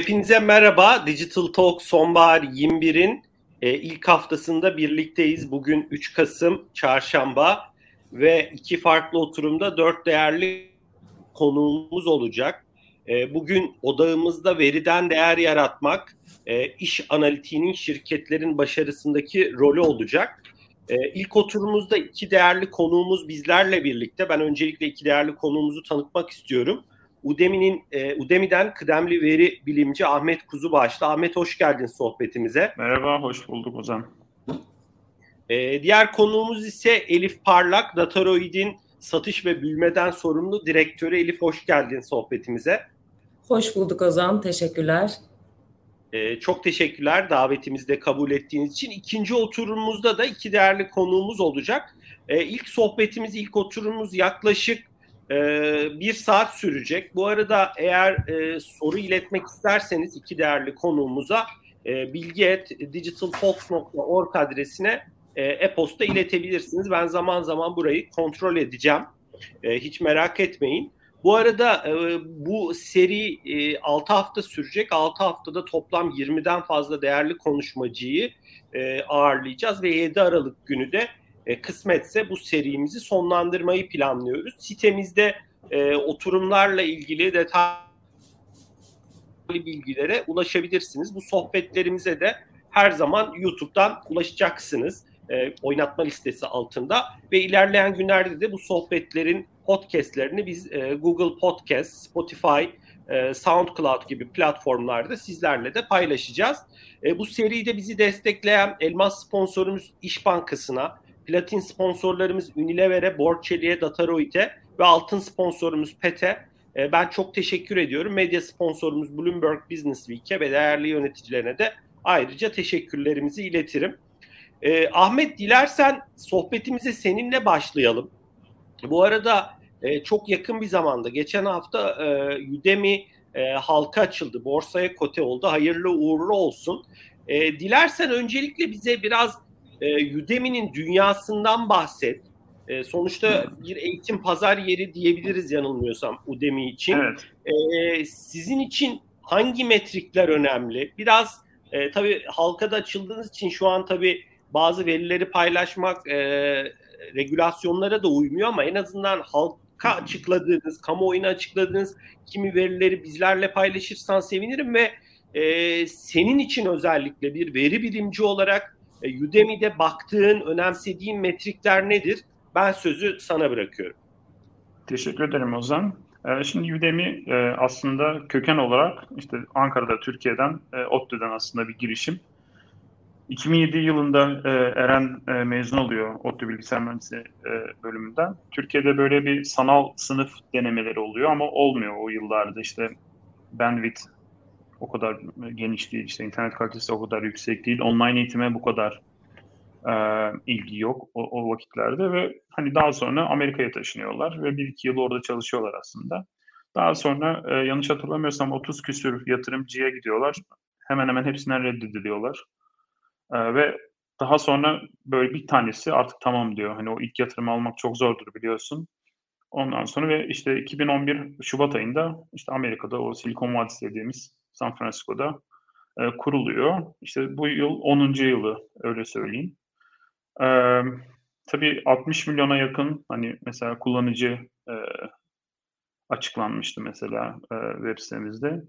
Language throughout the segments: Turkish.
Hepinize merhaba. Digital Talk Sonbahar 21'in e, ilk haftasında birlikteyiz. Bugün 3 Kasım Çarşamba ve iki farklı oturumda dört değerli konuğumuz olacak. E, bugün odağımızda veriden değer yaratmak, e, iş analitiğinin şirketlerin başarısındaki rolü olacak. E, ilk oturumumuzda iki değerli konuğumuz bizlerle birlikte. Ben öncelikle iki değerli konuğumuzu tanıtmak istiyorum. Udemy'nin e, Udemy'den kıdemli veri bilimci Ahmet Kuzubaşlı. Ahmet hoş geldin sohbetimize. Merhaba, hoş bulduk Ozan. E, diğer konuğumuz ise Elif Parlak, Dataroid'in satış ve büyümeden sorumlu direktörü. Elif hoş geldin sohbetimize. Hoş bulduk Ozan, teşekkürler. E, çok teşekkürler davetimizi de kabul ettiğiniz için. İkinci oturumumuzda da iki değerli konuğumuz olacak. E, ilk sohbetimiz, ilk oturumumuz yaklaşık ee, bir saat sürecek. Bu arada eğer e, soru iletmek isterseniz iki değerli konuğumuza e, bilgi.digitaltalks.org adresine e, e-posta iletebilirsiniz. Ben zaman zaman burayı kontrol edeceğim. E, hiç merak etmeyin. Bu arada e, bu seri e, 6 hafta sürecek. 6 haftada toplam 20'den fazla değerli konuşmacıyı e, ağırlayacağız ve 7 Aralık günü de e, kısmetse bu serimizi sonlandırmayı planlıyoruz. Sitemizde e, oturumlarla ilgili detaylı bilgilere ulaşabilirsiniz. Bu sohbetlerimize de her zaman YouTube'dan ulaşacaksınız. E, oynatma listesi altında ve ilerleyen günlerde de bu sohbetlerin podcastlerini biz e, Google Podcast, Spotify, e, SoundCloud gibi platformlarda sizlerle de paylaşacağız. E, bu seride bizi destekleyen elmas sponsorumuz İş Bankası'na, platin sponsorlarımız Unilever'e, Borçeli'ye, Dataroid'e ve altın sponsorumuz PET'e e, ben çok teşekkür ediyorum. Medya sponsorumuz Bloomberg Business Week'e ve değerli yöneticilerine de ayrıca teşekkürlerimizi iletirim. E, Ahmet dilersen sohbetimize seninle başlayalım. Bu arada e, çok yakın bir zamanda geçen hafta e, Udemy e, halka açıldı. Borsaya kote oldu. Hayırlı uğurlu olsun. E, dilersen öncelikle bize biraz e, Udemy'nin dünyasından bahset. E, sonuçta bir eğitim pazar yeri diyebiliriz yanılmıyorsam Udemy için. Evet. E, sizin için hangi metrikler önemli? Biraz e, tabii halkada açıldığınız için şu an tabii bazı verileri paylaşmak e, regülasyonlara da uymuyor ama en azından halka açıkladığınız, kamuoyuna açıkladığınız kimi verileri bizlerle paylaşırsan sevinirim ve e, senin için özellikle bir veri bilimci olarak e, Udemy'de baktığın, önemsediğin metrikler nedir? Ben sözü sana bırakıyorum. Teşekkür ederim Ozan. E, şimdi Udemy e, aslında köken olarak işte Ankara'da, Türkiye'den, ODTÜ'den aslında bir girişim. 2007 yılında Eren mezun oluyor ODTÜ Bilgisayar Mühendisliği bölümünden. Türkiye'de böyle bir sanal sınıf denemeleri oluyor ama olmuyor o yıllarda işte bandwidth o kadar geniş değil. İşte internet kalitesi o kadar yüksek değil. Online eğitime bu kadar e, ilgi yok o, o vakitlerde ve hani daha sonra Amerika'ya taşınıyorlar ve bir iki yıl orada çalışıyorlar aslında. Daha sonra e, yanlış hatırlamıyorsam 30 küsür yatırımcıya gidiyorlar. Hemen hemen hepsinden reddediliyorlar. E, ve daha sonra böyle bir tanesi artık tamam diyor. Hani o ilk yatırım almak çok zordur biliyorsun. Ondan sonra ve işte 2011 Şubat ayında işte Amerika'da o Silikon Vadisi dediğimiz San Francisco'da e, kuruluyor. İşte bu yıl 10. yılı öyle söyleyeyim. E, tabii 60 milyona yakın hani mesela kullanıcı e, açıklanmıştı mesela e, web sitemizde.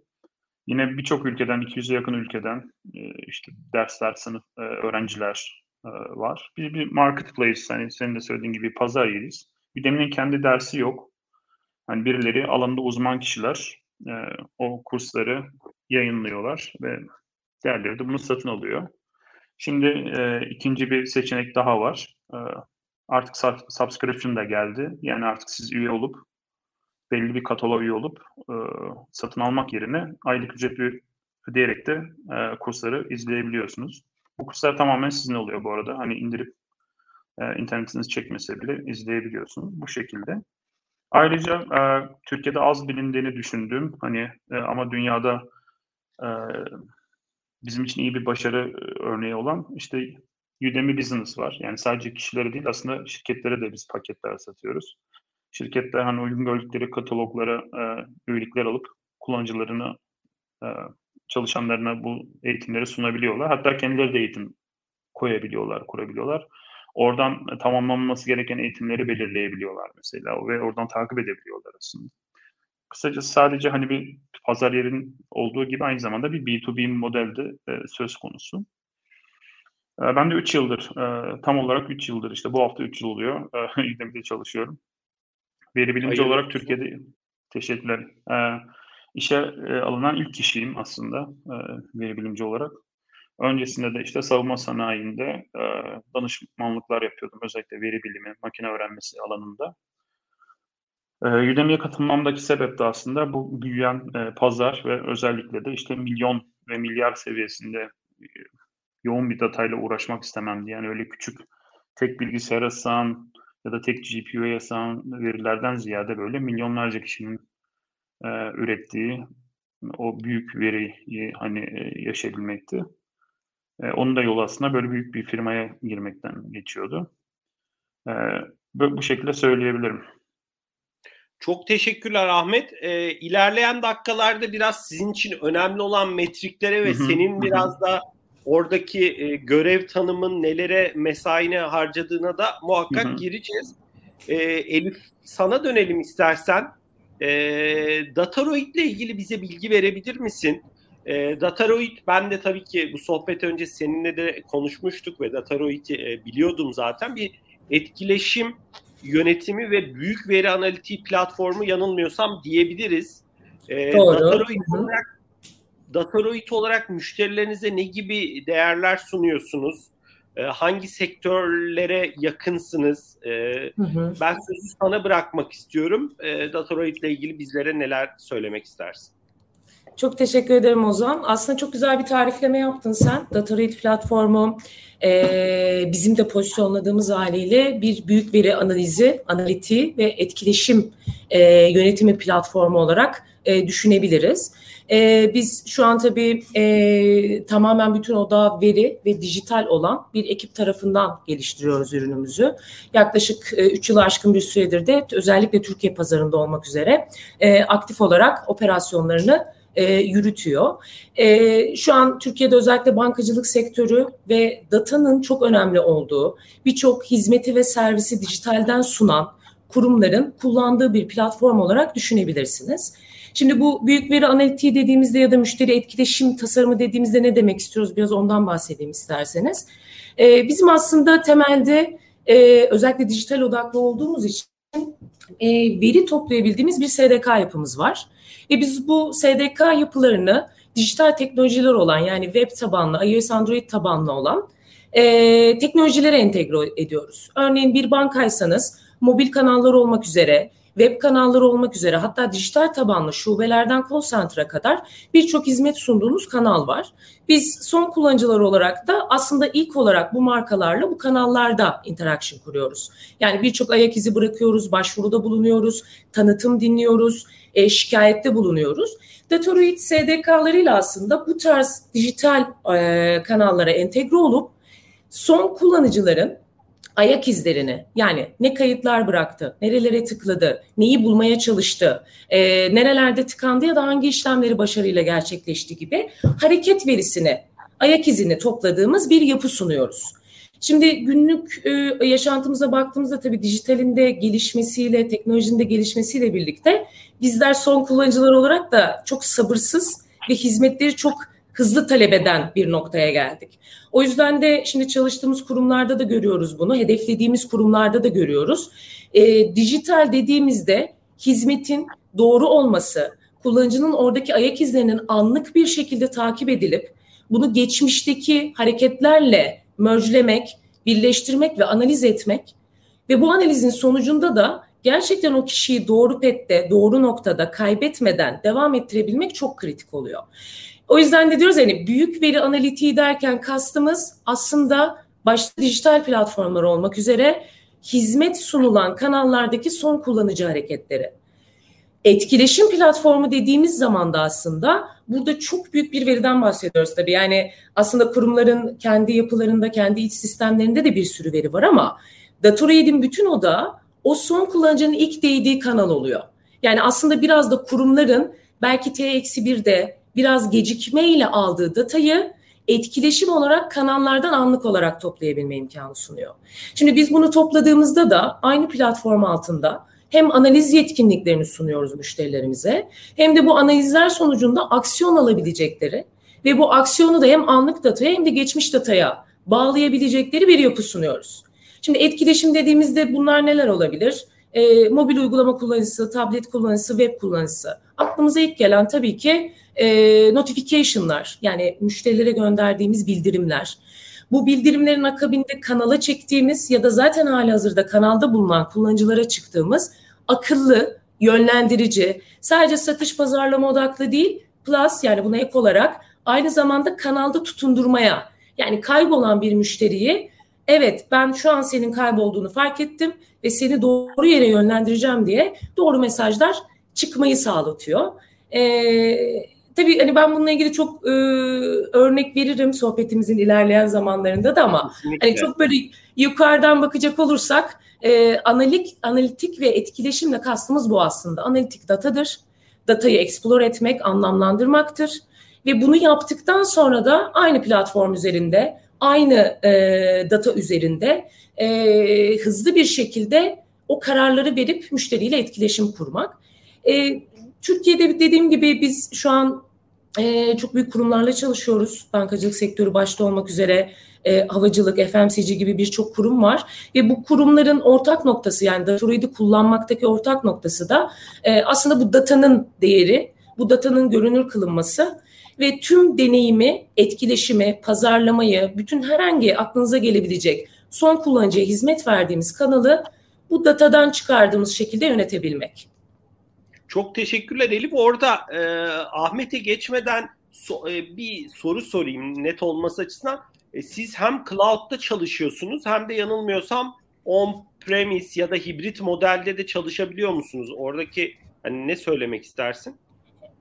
Yine birçok ülkeden, 200'e yakın ülkeden e, işte dersler, sınıf, e, öğrenciler e, var. Bir, bir marketplace, hani senin de söylediğin gibi pazar yeriz. Udemy'nin kendi dersi yok. Hani birileri alanında uzman kişiler e, o kursları yayınlıyorlar ve diğerleri de bunu satın alıyor. Şimdi e, ikinci bir seçenek daha var. E, artık subscription da geldi. Yani artık siz üye olup belli bir kataloğa üye olup e, satın almak yerine aylık ücret ödeyerek de e, kursları izleyebiliyorsunuz. Bu kurslar tamamen sizin oluyor bu arada. Hani indirip e, internetiniz çekmese bile izleyebiliyorsunuz bu şekilde. Ayrıca e, Türkiye'de az bilindiğini düşündüğüm hani e, ama dünyada e, bizim için iyi bir başarı e, örneği olan işte Udemy Business var. Yani sadece kişilere değil aslında şirketlere de biz paketler satıyoruz. Şirketler hani uygun gördükleri kataloglara e, üyelikler alıp kullanıcılarını e, çalışanlarına bu eğitimleri sunabiliyorlar. Hatta kendileri de eğitim koyabiliyorlar, kurabiliyorlar. Oradan tamamlanması gereken eğitimleri belirleyebiliyorlar mesela ve oradan takip edebiliyorlar aslında. Kısacası sadece hani bir pazar yerin olduğu gibi aynı zamanda bir B2B modelde e, söz konusu. E, ben de 3 yıldır, e, tam olarak 3 yıldır işte bu hafta 3 yıl oluyor. E, Udemy'de çalışıyorum. Veri bilimci Hayır. olarak Türkiye'de teşekkürler. E, işe e, alınan ilk kişiyim aslında e, veri bilimci olarak. Öncesinde de işte savunma sanayinde e, danışmanlıklar yapıyordum. Özellikle veri bilimi, makine öğrenmesi alanında. E, katılmamdaki sebep de aslında bu büyüyen e, pazar ve özellikle de işte milyon ve milyar seviyesinde e, yoğun bir datayla uğraşmak istememdi. Yani öyle küçük tek bilgisayara sığan ya da tek GPU'ya sığan verilerden ziyade böyle milyonlarca kişinin e, ürettiği o büyük veriyi hani e, yaşayabilmekti. E, onun da yolu aslında böyle büyük bir firmaya girmekten geçiyordu. E, bu şekilde söyleyebilirim. Çok teşekkürler Ahmet. E, ilerleyen dakikalarda biraz sizin için önemli olan metriklere ve senin biraz da oradaki e, görev tanımın nelere mesaine harcadığına da muhakkak gireceğiz. E, Elif sana dönelim istersen. E, Dataroid ile ilgili bize bilgi verebilir misin? E, Dataroid ben de tabii ki bu sohbet önce seninle de konuşmuştuk ve Dataroid'i e, biliyordum zaten. Bir etkileşim yönetimi ve büyük veri analitiği platformu yanılmıyorsam diyebiliriz. E, Doğru. Dataroid olarak, Dataroid olarak müşterilerinize ne gibi değerler sunuyorsunuz? E, hangi sektörlere yakınsınız? E, hı hı. Ben sözü sana bırakmak istiyorum. E, Dataroid ile ilgili bizlere neler söylemek istersin? Çok teşekkür ederim Ozan. Aslında çok güzel bir tarifleme yaptın sen. DataRead platformu e, bizim de pozisyonladığımız haliyle bir büyük veri analizi, analitiği ve etkileşim e, yönetimi platformu olarak e, düşünebiliriz. E, biz şu an tabii e, tamamen bütün oda veri ve dijital olan bir ekip tarafından geliştiriyoruz ürünümüzü. Yaklaşık 3 e, yıl aşkın bir süredir de özellikle Türkiye pazarında olmak üzere e, aktif olarak operasyonlarını e, yürütüyor. E, şu an Türkiye'de özellikle bankacılık sektörü ve datanın çok önemli olduğu birçok hizmeti ve servisi dijitalden sunan kurumların kullandığı bir platform olarak düşünebilirsiniz. Şimdi bu büyük veri analitiği dediğimizde ya da müşteri etkileşim tasarımı dediğimizde ne demek istiyoruz? Biraz ondan bahsedeyim isterseniz. Ee, bizim aslında temelde e, özellikle dijital odaklı olduğumuz için e, veri toplayabildiğimiz bir SDK yapımız var. Ve biz bu SDK yapılarını dijital teknolojiler olan yani web tabanlı, iOS Android tabanlı olan e, teknolojilere entegre ediyoruz. Örneğin bir bankaysanız mobil kanallar olmak üzere, web kanalları olmak üzere hatta dijital tabanlı şubelerden call center'a kadar birçok hizmet sunduğumuz kanal var. Biz son kullanıcılar olarak da aslında ilk olarak bu markalarla bu kanallarda interaction kuruyoruz. Yani birçok ayak izi bırakıyoruz, başvuruda bulunuyoruz, tanıtım dinliyoruz, e, şikayette bulunuyoruz. Datoroid SDK'larıyla aslında bu tarz dijital e, kanallara entegre olup son kullanıcıların ayak izlerini yani ne kayıtlar bıraktı, nerelere tıkladı, neyi bulmaya çalıştı, e, nerelerde tıkandı ya da hangi işlemleri başarıyla gerçekleşti gibi hareket verisini, ayak izini topladığımız bir yapı sunuyoruz. Şimdi günlük e, yaşantımıza baktığımızda tabii dijitalin de gelişmesiyle, teknolojinin de gelişmesiyle birlikte bizler son kullanıcılar olarak da çok sabırsız ve hizmetleri çok hızlı talep eden bir noktaya geldik. O yüzden de şimdi çalıştığımız kurumlarda da görüyoruz bunu, hedeflediğimiz kurumlarda da görüyoruz. E, dijital dediğimizde hizmetin doğru olması, kullanıcının oradaki ayak izlerinin anlık bir şekilde takip edilip bunu geçmişteki hareketlerle merge'lemek, birleştirmek ve analiz etmek ve bu analizin sonucunda da gerçekten o kişiyi doğru pette, doğru noktada kaybetmeden devam ettirebilmek çok kritik oluyor. O yüzden de diyoruz yani büyük veri analitiği derken kastımız aslında başta dijital platformlar olmak üzere hizmet sunulan kanallardaki son kullanıcı hareketleri. Etkileşim platformu dediğimiz zaman da aslında burada çok büyük bir veriden bahsediyoruz tabii. Yani aslında kurumların kendi yapılarında, kendi iç sistemlerinde de bir sürü veri var ama Datoraid'in bütün oda o son kullanıcının ilk değdiği kanal oluyor. Yani aslında biraz da kurumların belki T-1'de biraz gecikmeyle aldığı datayı etkileşim olarak kanallardan anlık olarak toplayabilme imkanı sunuyor. Şimdi biz bunu topladığımızda da aynı platform altında hem analiz yetkinliklerini sunuyoruz müşterilerimize hem de bu analizler sonucunda aksiyon alabilecekleri ve bu aksiyonu da hem anlık dataya hem de geçmiş dataya bağlayabilecekleri bir yapı sunuyoruz. Şimdi etkileşim dediğimizde bunlar neler olabilir? E, mobil uygulama kullanıcısı, tablet kullanıcısı, web kullanıcısı. Aklımıza ilk gelen tabii ki e, notification'lar yani müşterilere gönderdiğimiz bildirimler. Bu bildirimlerin akabinde kanala çektiğimiz ya da zaten hali hazırda kanalda bulunan kullanıcılara çıktığımız akıllı, yönlendirici, sadece satış pazarlama odaklı değil, plus yani buna ek olarak aynı zamanda kanalda tutundurmaya yani kaybolan bir müşteriyi evet ben şu an senin kaybolduğunu fark ettim ve seni doğru yere yönlendireceğim diye doğru mesajlar çıkmayı sağlatıyor. Ee, tabii hani ben bununla ilgili çok e, örnek veririm sohbetimizin ilerleyen zamanlarında da ama hani çok böyle yukarıdan bakacak olursak e, analik, analitik ve etkileşimle kastımız bu aslında. Analitik datadır. Datayı explore etmek, anlamlandırmaktır. Ve bunu yaptıktan sonra da aynı platform üzerinde, aynı e, data üzerinde e, hızlı bir şekilde o kararları verip müşteriyle etkileşim kurmak. E, Türkiye'de dediğim gibi biz şu an e, çok büyük kurumlarla çalışıyoruz. Bankacılık sektörü başta olmak üzere e, havacılık, FMCG gibi birçok kurum var. Ve bu kurumların ortak noktası yani Dataroid'i kullanmaktaki ortak noktası da e, aslında bu datanın değeri, bu datanın görünür kılınması ve tüm deneyimi, etkileşimi, pazarlamayı, bütün herhangi aklınıza gelebilecek son kullanıcıya hizmet verdiğimiz kanalı bu datadan çıkardığımız şekilde yönetebilmek. Çok teşekkürler Elif. Orada e, Ahmet'e geçmeden so, e, bir soru sorayım net olması açısından. E, siz hem cloud'da çalışıyorsunuz hem de yanılmıyorsam on-premise ya da hibrit modelde de çalışabiliyor musunuz? Oradaki hani ne söylemek istersin?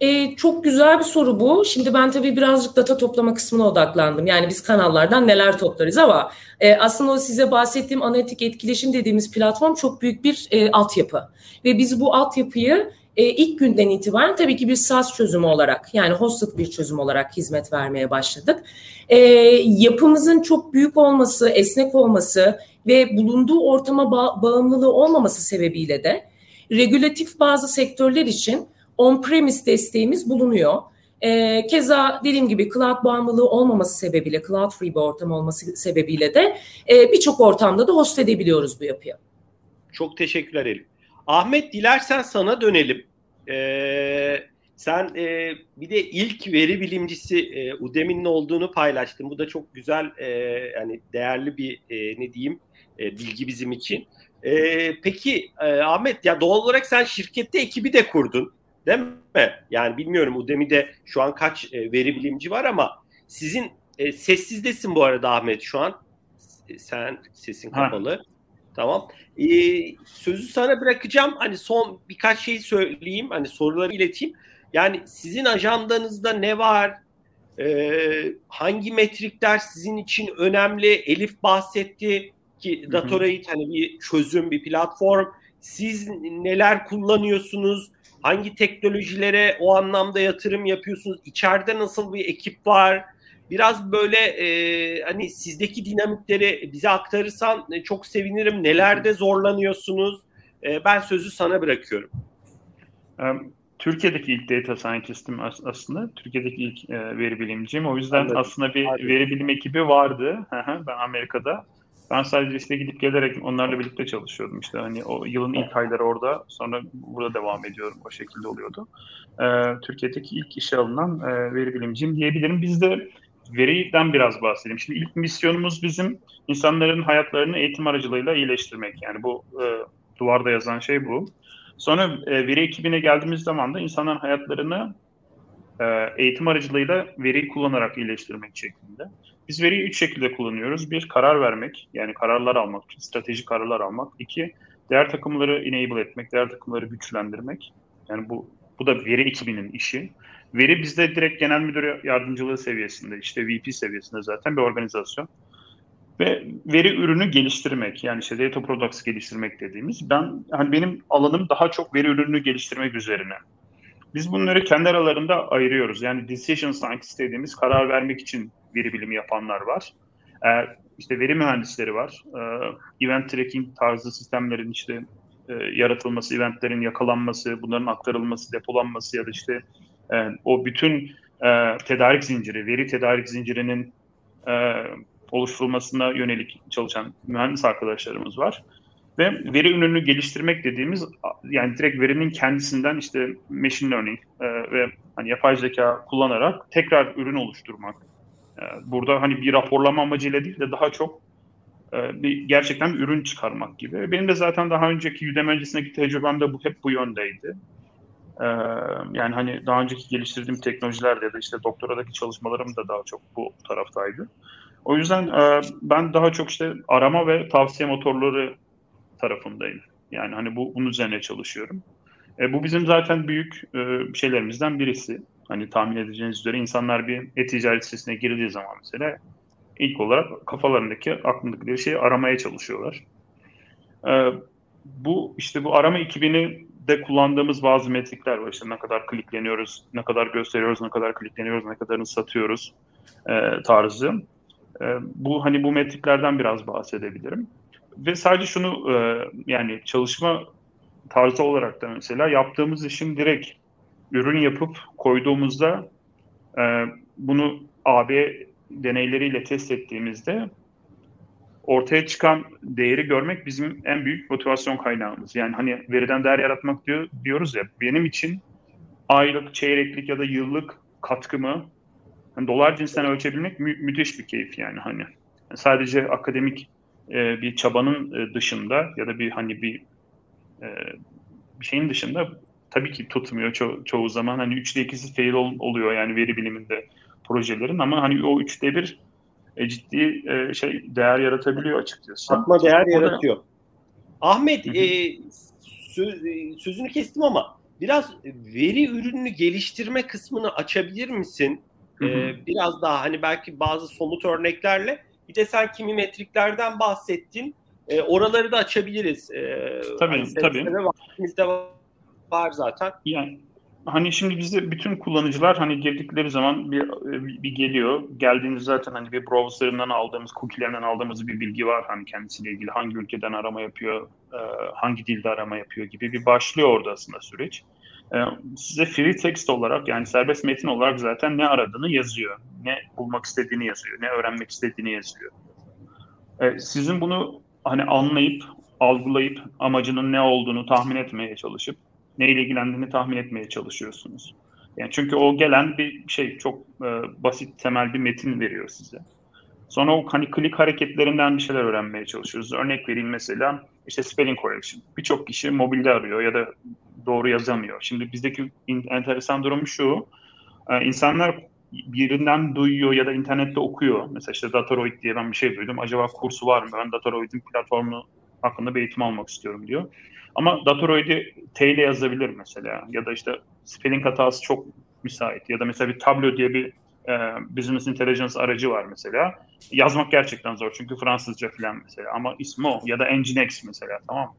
Ee, çok güzel bir soru bu. Şimdi ben tabii birazcık data toplama kısmına odaklandım. Yani biz kanallardan neler toplarız ama e, aslında o size bahsettiğim analitik etkileşim dediğimiz platform çok büyük bir e, altyapı. Ve biz bu altyapıyı e, ilk günden itibaren tabii ki bir SaaS çözümü olarak yani hosted bir çözüm olarak hizmet vermeye başladık. E, yapımızın çok büyük olması, esnek olması ve bulunduğu ortama ba- bağımlılığı olmaması sebebiyle de regülatif bazı sektörler için on-premise desteğimiz bulunuyor. E, keza dediğim gibi cloud bağımlılığı olmaması sebebiyle, cloud free bir ortam olması sebebiyle de e, birçok ortamda da host edebiliyoruz bu yapıyı. Çok teşekkürler Elif. Ahmet dilersen sana dönelim. Ee, sen e, bir de ilk veri bilimcisi e, Udemy'nin olduğunu paylaştın. Bu da çok güzel e, yani değerli bir e, ne diyeyim e, bilgi bizim için. E, peki e, Ahmet ya doğal olarak sen şirkette ekibi de kurdun. Değil mi? Yani bilmiyorum Udemy'de şu an kaç e, veri bilimci var ama sizin e, sessizdesin bu arada Ahmet şu an. Sen sesin kapalı. Ha. Tamam. Ee, sözü sana bırakacağım. Hani son birkaç şey söyleyeyim. Hani soruları ileteyim. Yani sizin ajandanızda ne var? Ee, hangi metrikler sizin için önemli? Elif bahsetti ki Datorite hani bir çözüm, bir platform. Siz neler kullanıyorsunuz? Hangi teknolojilere o anlamda yatırım yapıyorsunuz? İçeride nasıl bir ekip var? Biraz böyle e, hani sizdeki dinamikleri bize aktarırsan e, çok sevinirim. Nelerde zorlanıyorsunuz? E, ben sözü sana bırakıyorum. Türkiye'deki ilk data scientist'im aslında. Türkiye'deki ilk e, veri bilimciyim. O yüzden Anladım. aslında bir Anladım. veri bilim ekibi vardı. ben Amerika'da. Ben sadece işte gidip gelerek onlarla birlikte çalışıyordum. İşte hani o yılın ilk ayları orada, sonra burada devam ediyorum. O şekilde oluyordu. Ee, Türkiye'deki ilk işe alınan e, veri bilimciyim diyebilirim. Biz de veriden biraz bahsedeyim. Şimdi ilk misyonumuz bizim insanların hayatlarını eğitim aracılığıyla iyileştirmek. Yani bu e, duvarda yazan şey bu. Sonra e, veri ekibine geldiğimiz zaman da insanların hayatlarını eğitim aracılığıyla veriyi kullanarak iyileştirmek şeklinde. Biz veriyi üç şekilde kullanıyoruz. Bir, karar vermek, yani kararlar almak, stratejik kararlar almak. İki, diğer takımları enable etmek, diğer takımları güçlendirmek. Yani bu bu da veri ekibinin işi. Veri bizde direkt genel müdür yardımcılığı seviyesinde, işte VP seviyesinde zaten bir organizasyon. Ve veri ürünü geliştirmek, yani işte data products geliştirmek dediğimiz. Ben hani benim alanım daha çok veri ürünü geliştirmek üzerine. Biz bunları kendi aralarında ayırıyoruz. Yani decision scientist dediğimiz karar vermek için veri bilimi yapanlar var. Ee, işte veri mühendisleri var. Ee, event tracking tarzı sistemlerin işte e, yaratılması, eventlerin yakalanması, bunların aktarılması, depolanması ya da işte e, o bütün e, tedarik zinciri, veri tedarik zincirinin e, oluşturulmasına yönelik çalışan mühendis arkadaşlarımız var. Ve veri ürününü geliştirmek dediğimiz yani direkt verinin kendisinden işte machine learning e, ve hani yapay zeka kullanarak tekrar ürün oluşturmak. E, burada hani bir raporlama amacıyla değil de daha çok e, bir gerçekten bir ürün çıkarmak gibi. Benim de zaten daha önceki Udemy öncesindeki tecrübem de bu hep bu yöndeydi. E, yani hani daha önceki geliştirdiğim teknolojilerde da işte doktoradaki çalışmalarım da daha çok bu taraftaydı. O yüzden e, ben daha çok işte arama ve tavsiye motorları tarafındayım. Yani hani bu bunun üzerine çalışıyorum. E, bu bizim zaten büyük e, şeylerimizden birisi. Hani tahmin edeceğiniz üzere insanlar bir e-ticaret sitesine girdiği zaman mesela ilk olarak kafalarındaki aklındakileri şeyi aramaya çalışıyorlar. E, bu işte bu arama ekibini de kullandığımız bazı metrikler var. İşte ne kadar klikleniyoruz, ne kadar gösteriyoruz, ne kadar klikleniyoruz, ne kadarını satıyoruz e, tarzı. E, bu hani bu metriklerden biraz bahsedebilirim ve sadece şunu e, yani çalışma tarzı olarak da mesela yaptığımız işin direkt ürün yapıp koyduğumuzda e, bunu AB deneyleriyle test ettiğimizde ortaya çıkan değeri görmek bizim en büyük motivasyon kaynağımız. Yani hani veriden değer yaratmak diyor, diyoruz ya benim için aylık, çeyreklik ya da yıllık katkımı yani dolar cinsinden ölçebilmek mü- müthiş bir keyif yani hani. sadece akademik e, bir çabanın e, dışında ya da bir hani bir e, bir şeyin dışında tabii ki tutmuyor ço- çoğu zaman. Hani üçte ikisi fail ol- oluyor yani veri biliminde projelerin ama hani o üçte bir e, ciddi e, şey değer yaratabiliyor açıkçası. Katma değer o yaratıyor. Da... Ahmet e, söz, e, sözünü kestim ama biraz veri ürününü geliştirme kısmını açabilir misin? Hı hı. Ee, biraz daha hani belki bazı somut örneklerle bir de sen kimi metriklerden bahsettin. E, oraları da açabiliriz. E, tabii hani tabii. Vaktimizde var zaten. Yani hani şimdi bizde bütün kullanıcılar hani girdikleri zaman bir, bir geliyor. Geldiğinde zaten hani bir browser'ından aldığımız, cookie'lerinden aldığımız bir bilgi var hani kendisiyle ilgili. Hangi ülkeden arama yapıyor, e, hangi dilde arama yapıyor gibi bir başlıyor orada aslında süreç. E, size free text olarak yani serbest metin olarak zaten ne aradığını yazıyor. Ne bulmak istediğini yazıyor. Ne öğrenmek istediğini yazıyor. E, sizin bunu hani anlayıp, algılayıp amacının ne olduğunu tahmin etmeye çalışıp neyle ilgilendiğini tahmin etmeye çalışıyorsunuz. Yani çünkü o gelen bir şey çok e, basit temel bir metin veriyor size. Sonra o hani klik hareketlerinden bir şeyler öğrenmeye çalışıyoruz. Örnek vereyim mesela işte spelling correction. Birçok kişi mobilde arıyor ya da doğru yazamıyor. Şimdi bizdeki enteresan durum şu. E, insanlar birinden duyuyor ya da internette okuyor. Mesela işte Datoroid diye ben bir şey duydum. Acaba kursu var mı? Ben Datoroid'in platformu hakkında bir eğitim almak istiyorum diyor. Ama Datoroid'i T ile yazabilir mesela. Ya da işte spelling hatası çok müsait. Ya da mesela bir Tableau diye bir e, business intelligence aracı var mesela. Yazmak gerçekten zor çünkü Fransızca falan mesela. Ama ismi o. Ya da Nginx mesela tamam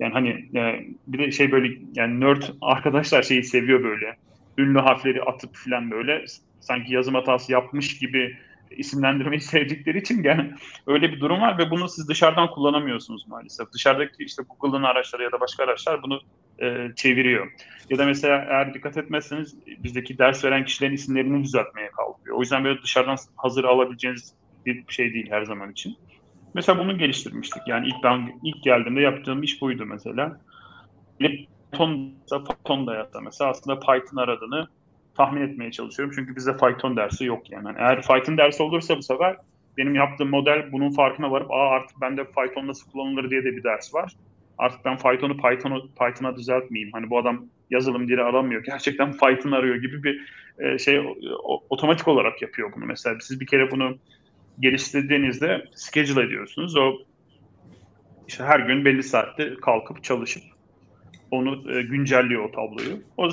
Yani hani e, bir de şey böyle yani nerd arkadaşlar şeyi seviyor böyle. Ünlü harfleri atıp falan böyle sanki yazım hatası yapmış gibi isimlendirmeyi sevdikleri için yani öyle bir durum var ve bunu siz dışarıdan kullanamıyorsunuz maalesef. Dışarıdaki işte Google'ın araçları ya da başka araçlar bunu e, çeviriyor. Ya da mesela eğer dikkat etmezseniz bizdeki ders veren kişilerin isimlerini düzeltmeye kalkıyor. O yüzden böyle dışarıdan hazır alabileceğiniz bir şey değil her zaman için. Mesela bunu geliştirmiştik. Yani ilk ben ilk geldiğimde yaptığım iş buydu mesela. Python, Python da yazsa mesela aslında Python aradığını tahmin etmeye çalışıyorum. Çünkü bizde Python dersi yok yani. eğer Python dersi olursa bu sefer benim yaptığım model bunun farkına varıp aa artık bende Python nasıl kullanılır diye de bir ders var. Artık ben Python'u Python'u Python'a düzeltmeyeyim. Hani bu adam yazılım dili aramıyor. Gerçekten Python arıyor gibi bir e, şey otomatik olarak yapıyor bunu. Mesela siz bir kere bunu geliştirdiğinizde schedule ediyorsunuz. O işte her gün belli saatte kalkıp çalışıp onu e, güncelliyor o tabloyu. O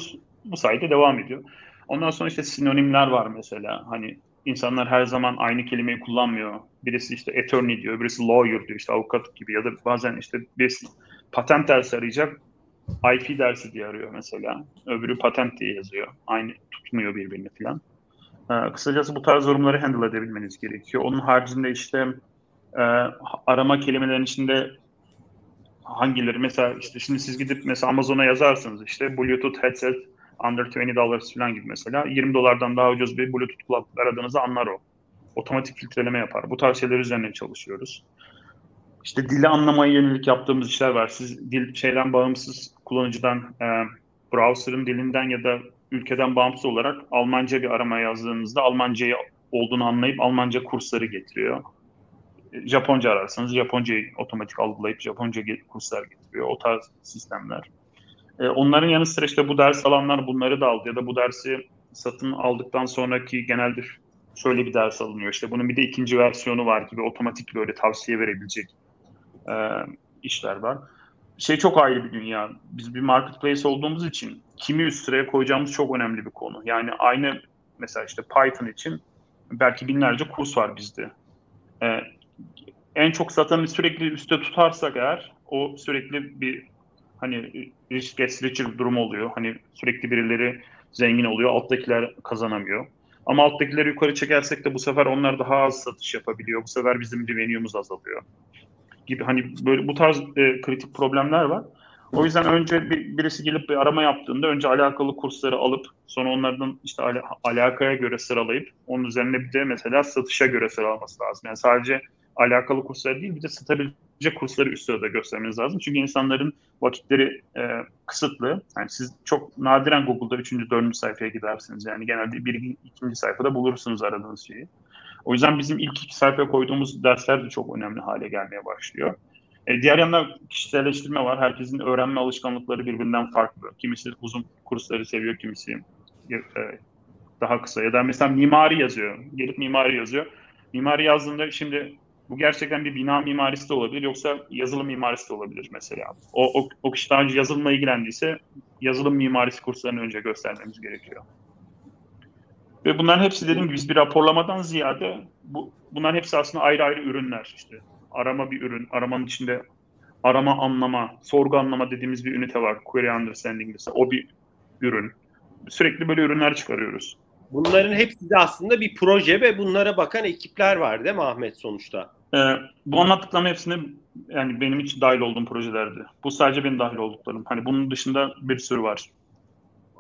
bu sayede devam ediyor. Ondan sonra işte sinonimler var mesela. Hani insanlar her zaman aynı kelimeyi kullanmıyor. Birisi işte attorney diyor, birisi lawyer diyor, işte avukat gibi ya da bazen işte birisi patent dersi arayacak. IP dersi diye arıyor mesela. Öbürü patent diye yazıyor. Aynı tutmuyor birbirini falan. Ee, kısacası bu tarz durumları handle edebilmeniz gerekiyor. Onun haricinde işte e, arama kelimelerinin içinde hangileri mesela işte şimdi siz gidip mesela Amazon'a yazarsınız işte Bluetooth headset under 20 dollars falan gibi mesela 20 dolardan daha ucuz bir Bluetooth kulaklık aradığınızı anlar o. Otomatik filtreleme yapar. Bu tarz şeyler üzerine çalışıyoruz. İşte dili anlamaya yönelik yaptığımız işler var. Siz dil şeyden bağımsız kullanıcıdan e, browser'ın dilinden ya da ülkeden bağımsız olarak Almanca bir arama yazdığınızda Almancayı olduğunu anlayıp Almanca kursları getiriyor. Japonca ararsanız Japoncayı otomatik algılayıp Japonca kurslar getiriyor. O tarz sistemler. E, onların yanı sıra işte bu ders alanlar bunları da aldı ya da bu dersi satın aldıktan sonraki genelde şöyle bir ders alınıyor. İşte bunun bir de ikinci versiyonu var gibi otomatik böyle tavsiye verebilecek e, işler var. Şey çok ayrı bir dünya. Biz bir marketplace olduğumuz için kimi üst sıraya koyacağımız çok önemli bir konu. Yani aynı mesela işte Python için belki binlerce kurs var bizde. Ee, en çok satanı sürekli üstte tutarsak eğer o sürekli bir hani risk gets richer durum oluyor. Hani sürekli birileri zengin oluyor, alttakiler kazanamıyor. Ama alttakileri yukarı çekersek de bu sefer onlar daha az satış yapabiliyor. Bu sefer bizim revenue'muz azalıyor. Gibi hani böyle bu tarz e, kritik problemler var. O yüzden önce bir, birisi gelip bir arama yaptığında önce alakalı kursları alıp sonra onlardan işte al- alakaya göre sıralayıp onun üzerine bir de mesela satışa göre sıralaması lazım. Yani sadece alakalı kurslar değil bir de satabilecek kursları üst sırada göstermeniz lazım. Çünkü insanların vakitleri e, kısıtlı. Yani siz çok nadiren Google'da 3. 4. sayfaya gidersiniz. Yani genelde bir ikinci sayfada bulursunuz aradığınız şeyi. O yüzden bizim ilk iki sayfaya koyduğumuz dersler de çok önemli hale gelmeye başlıyor. E, diğer yandan kişiselleştirme var. Herkesin öğrenme alışkanlıkları birbirinden farklı. Kimisi uzun kursları seviyor, kimisi e, daha kısa. Ya da mesela mimari yazıyor. Gelip mimari yazıyor. Mimari yazdığında şimdi bu gerçekten bir bina mimarisi de olabilir yoksa yazılım mimarisi de olabilir mesela. O, o, o kişi daha önce yazılımla ilgilendiyse yazılım mimarisi kurslarını önce göstermemiz gerekiyor. Ve bunların hepsi dediğim gibi biz bir raporlamadan ziyade bu, bunların hepsi aslında ayrı ayrı ürünler. işte arama bir ürün, aramanın içinde arama anlama, sorgu anlama dediğimiz bir ünite var. Query understanding mesela. O bir ürün. Sürekli böyle ürünler çıkarıyoruz. Bunların hepsi de aslında bir proje ve bunlara bakan ekipler var değil mi Ahmet sonuçta? Ee, bu anlattıklarım hepsini yani benim için dahil olduğum projelerdi. Bu sadece benim dahil olduklarım. Hani bunun dışında bir sürü var.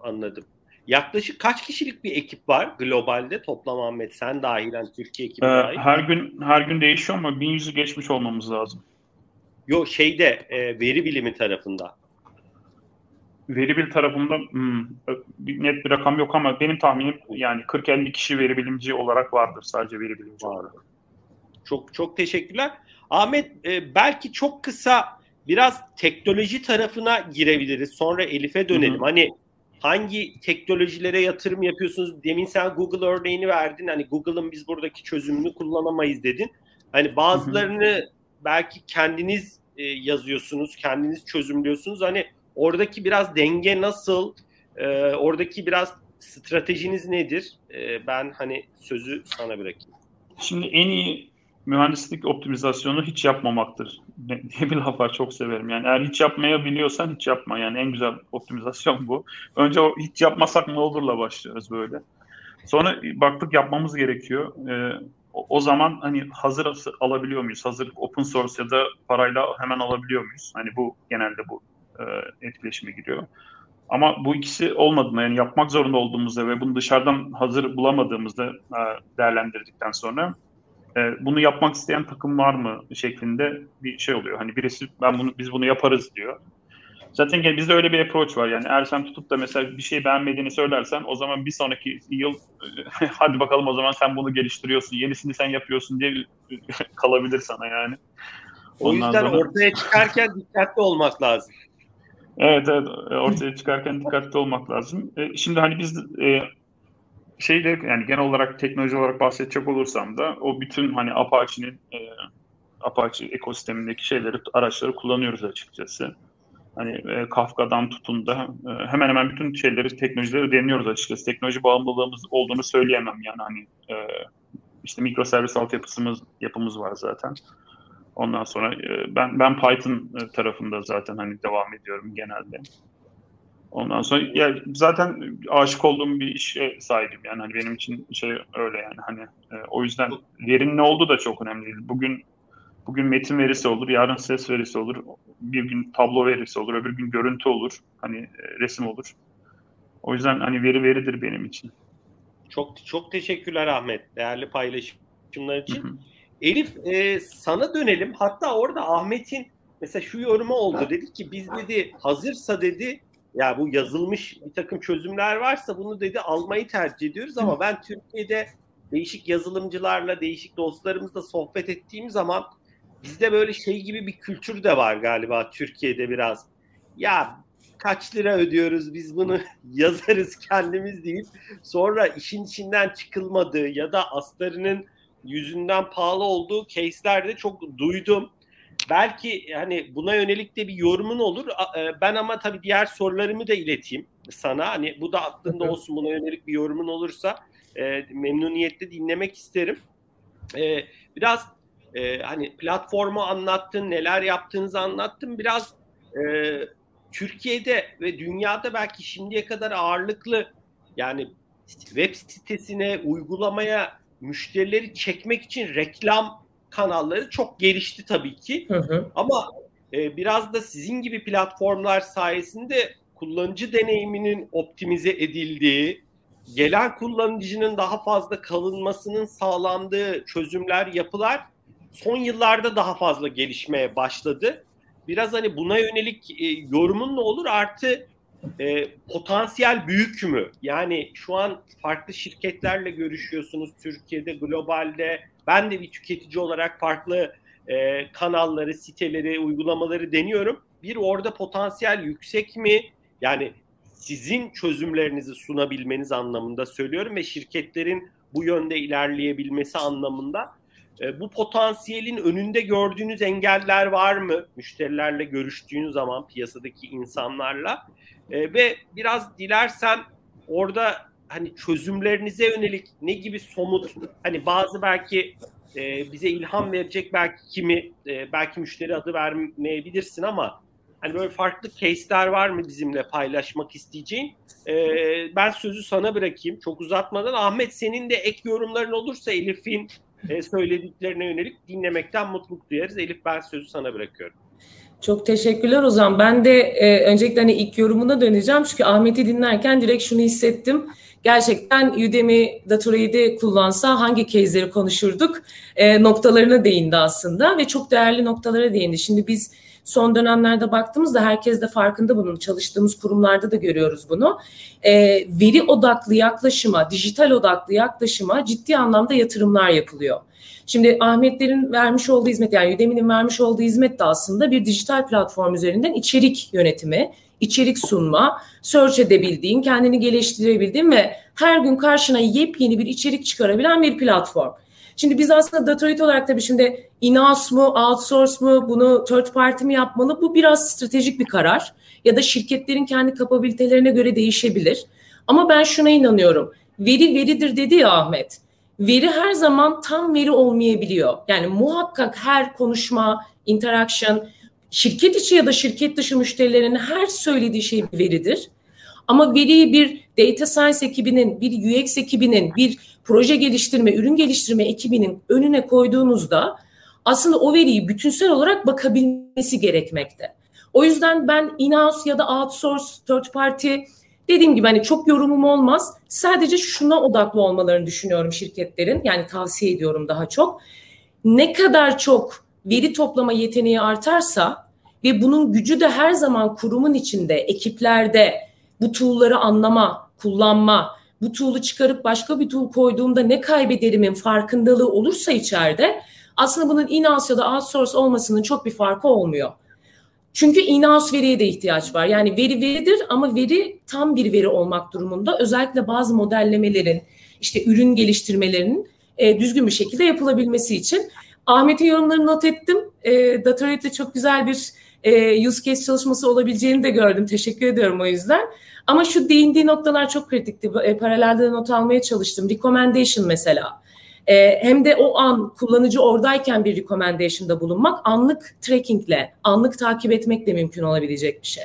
Anladım. Yaklaşık kaç kişilik bir ekip var globalde toplam Ahmet sen dahilen Türkiye ekibi ee, dahil? Her gün her gün değişiyor ama 1100'ü geçmiş olmamız lazım. Yok şeyde e, veri bilimi tarafında. Veri bil tarafında hmm, net bir rakam yok ama benim tahminim yani 40-50 kişi veri bilimci olarak vardır sadece veri bilimci olarak. Çok çok teşekkürler. Ahmet e, belki çok kısa biraz teknoloji tarafına girebiliriz. Sonra Elif'e dönelim. Hı hı. Hani hangi teknolojilere yatırım yapıyorsunuz? Demin sen Google örneğini verdin. Hani Google'ın biz buradaki çözümünü kullanamayız dedin. Hani bazılarını hı hı. belki kendiniz e, yazıyorsunuz, kendiniz çözümlüyorsunuz. Hani oradaki biraz denge nasıl? E, oradaki biraz stratejiniz nedir? E, ben hani sözü sana bırakayım. Şimdi en iyi mühendislik optimizasyonu hiç yapmamaktır diye bir laf var çok severim. Yani eğer hiç yapmaya biliyorsan hiç yapma. Yani en güzel optimizasyon bu. Önce o hiç yapmasak ne olurla başlıyoruz böyle. Sonra baktık yapmamız gerekiyor. Ee, o zaman hani hazır alabiliyor muyuz? Hazır open source ya da parayla hemen alabiliyor muyuz? Hani bu genelde bu e, etkileşime giriyor. Ama bu ikisi olmadığında yani yapmak zorunda olduğumuzda ve bunu dışarıdan hazır bulamadığımızda e, değerlendirdikten sonra e, bunu yapmak isteyen takım var mı şeklinde bir şey oluyor. Hani birisi ben bunu biz bunu yaparız diyor. Zaten bizde öyle bir approach var. Yani eğer sen tutup da mesela bir şey beğenmediğini söylersen o zaman bir sonraki yıl hadi bakalım o zaman sen bunu geliştiriyorsun. Yenisini sen yapıyorsun diye kalabilir sana yani. O Ondan yüzden sonra... ortaya çıkarken dikkatli olmak lazım. Evet evet ortaya çıkarken dikkatli olmak lazım. E, şimdi hani biz e, şeyde yani genel olarak teknoloji olarak bahsedecek olursam da o bütün hani Apache'nin e, Apache ekosistemindeki şeyleri, araçları kullanıyoruz açıkçası. Hani e, Kafka'dan tutun da e, hemen hemen bütün şeyleri, teknolojileri deniyoruz açıkçası. Teknoloji bağımlılığımız olduğunu söyleyemem yani hani e, işte mikroservis altyapısımız yapımız var zaten. Ondan sonra e, ben ben Python e, tarafında zaten hani devam ediyorum genelde. Ondan sonra ya zaten aşık olduğum bir işe sahibim yani hani benim için şey öyle yani hani e, o yüzden verinin ne olduğu da çok önemli değil. Bugün bugün metin verisi olur, yarın ses verisi olur, bir gün tablo verisi olur, öbür gün görüntü olur, hani e, resim olur. O yüzden hani veri veridir benim için. Çok çok teşekkürler Ahmet değerli paylaşımlar için. Hı hı. Elif e, sana dönelim. Hatta orada Ahmet'in mesela şu yorumu oldu. Dedi ki biz dedi hazırsa dedi ya bu yazılmış bir takım çözümler varsa bunu dedi almayı tercih ediyoruz ama ben Türkiye'de değişik yazılımcılarla, değişik dostlarımızla sohbet ettiğim zaman bizde böyle şey gibi bir kültür de var galiba Türkiye'de biraz. Ya kaç lira ödüyoruz biz bunu yazarız kendimiz deyip sonra işin içinden çıkılmadığı ya da astarının yüzünden pahalı olduğu case'lerde çok duydum. Belki hani buna yönelik de bir yorumun olur. E, ben ama tabii diğer sorularımı da ileteyim sana. Hani bu da aklında olsun buna yönelik bir yorumun olursa e, memnuniyetle dinlemek isterim. E, biraz e, hani platformu anlattın, neler yaptığınızı anlattın. Biraz e, Türkiye'de ve dünyada belki şimdiye kadar ağırlıklı yani web sitesine, uygulamaya müşterileri çekmek için reklam kanalları çok gelişti tabii ki. Hı hı. Ama e, biraz da sizin gibi platformlar sayesinde kullanıcı deneyiminin optimize edildiği, gelen kullanıcının daha fazla kalınmasının sağlandığı çözümler, yapılar son yıllarda daha fazla gelişmeye başladı. Biraz hani buna yönelik e, yorumun ne olur? Artı e, potansiyel büyük mü? Yani şu an farklı şirketlerle görüşüyorsunuz Türkiye'de, globalde. Ben de bir tüketici olarak farklı e, kanalları, siteleri, uygulamaları deniyorum. Bir orada potansiyel yüksek mi? Yani sizin çözümlerinizi sunabilmeniz anlamında söylüyorum ve şirketlerin bu yönde ilerleyebilmesi anlamında. E, bu potansiyelin önünde gördüğünüz engeller var mı? Müşterilerle görüştüğünüz zaman piyasadaki insanlarla e, ve biraz dilersen orada hani çözümlerinize yönelik ne gibi somut hani bazı belki e, bize ilham verecek belki kimi e, belki müşteri adı vermeyebilirsin ama hani böyle farklı case'ler var mı bizimle paylaşmak isteyeceğin? E, ben sözü sana bırakayım çok uzatmadan. Ahmet senin de ek yorumların olursa Elif'in e, söylediklerine yönelik dinlemekten mutluluk duyarız. Elif ben sözü sana bırakıyorum. Çok teşekkürler Ozan. Ben de e, öncelikle hani ilk yorumuna döneceğim. Çünkü Ahmet'i dinlerken direkt şunu hissettim. Gerçekten Udemy Datorade'i kullansa hangi case'leri konuşurduk e, noktalarına değindi aslında ve çok değerli noktalara değindi. Şimdi biz son dönemlerde baktığımızda herkes de farkında bunun. Çalıştığımız kurumlarda da görüyoruz bunu. E, veri odaklı yaklaşıma, dijital odaklı yaklaşıma ciddi anlamda yatırımlar yapılıyor. Şimdi Ahmetlerin vermiş olduğu hizmet yani Udemy'nin vermiş olduğu hizmet de aslında bir dijital platform üzerinden içerik yönetimi, içerik sunma, search edebildiğin, kendini geliştirebildiğin ve her gün karşına yepyeni bir içerik çıkarabilen bir platform. Şimdi biz aslında Datorite olarak tabii şimdi in-house mu, outsource mu, bunu third party mi yapmalı? Bu biraz stratejik bir karar. Ya da şirketlerin kendi kapabilitelerine göre değişebilir. Ama ben şuna inanıyorum. Veri veridir dedi ya Ahmet veri her zaman tam veri olmayabiliyor. Yani muhakkak her konuşma, interaction, şirket içi ya da şirket dışı müşterilerin her söylediği şey bir veridir. Ama veriyi bir data science ekibinin, bir UX ekibinin, bir proje geliştirme, ürün geliştirme ekibinin önüne koyduğunuzda aslında o veriyi bütünsel olarak bakabilmesi gerekmekte. O yüzden ben in-house ya da outsource, third party Dediğim gibi hani çok yorumum olmaz. Sadece şuna odaklı olmalarını düşünüyorum şirketlerin. Yani tavsiye ediyorum daha çok. Ne kadar çok veri toplama yeteneği artarsa ve bunun gücü de her zaman kurumun içinde, ekiplerde bu tool'ları anlama, kullanma, bu tool'u çıkarıp başka bir tool koyduğumda ne kaybederimin farkındalığı olursa içeride aslında bunun in-house ya da outsource olmasının çok bir farkı olmuyor. Çünkü in-house veriye de ihtiyaç var. Yani veri veridir ama veri tam bir veri olmak durumunda. Özellikle bazı modellemelerin, işte ürün geliştirmelerinin e, düzgün bir şekilde yapılabilmesi için. Ahmet'in yorumlarını not ettim. E, Datorate'de çok güzel bir e, use case çalışması olabileceğini de gördüm. Teşekkür ediyorum o yüzden. Ama şu değindiği noktalar çok kritikti. E, paralelde not almaya çalıştım. Recommendation mesela. e, hem de o an kullanıcı oradayken bir recommendation'da bulunmak anlık trackingle, anlık takip etmekle mümkün olabilecek bir şey.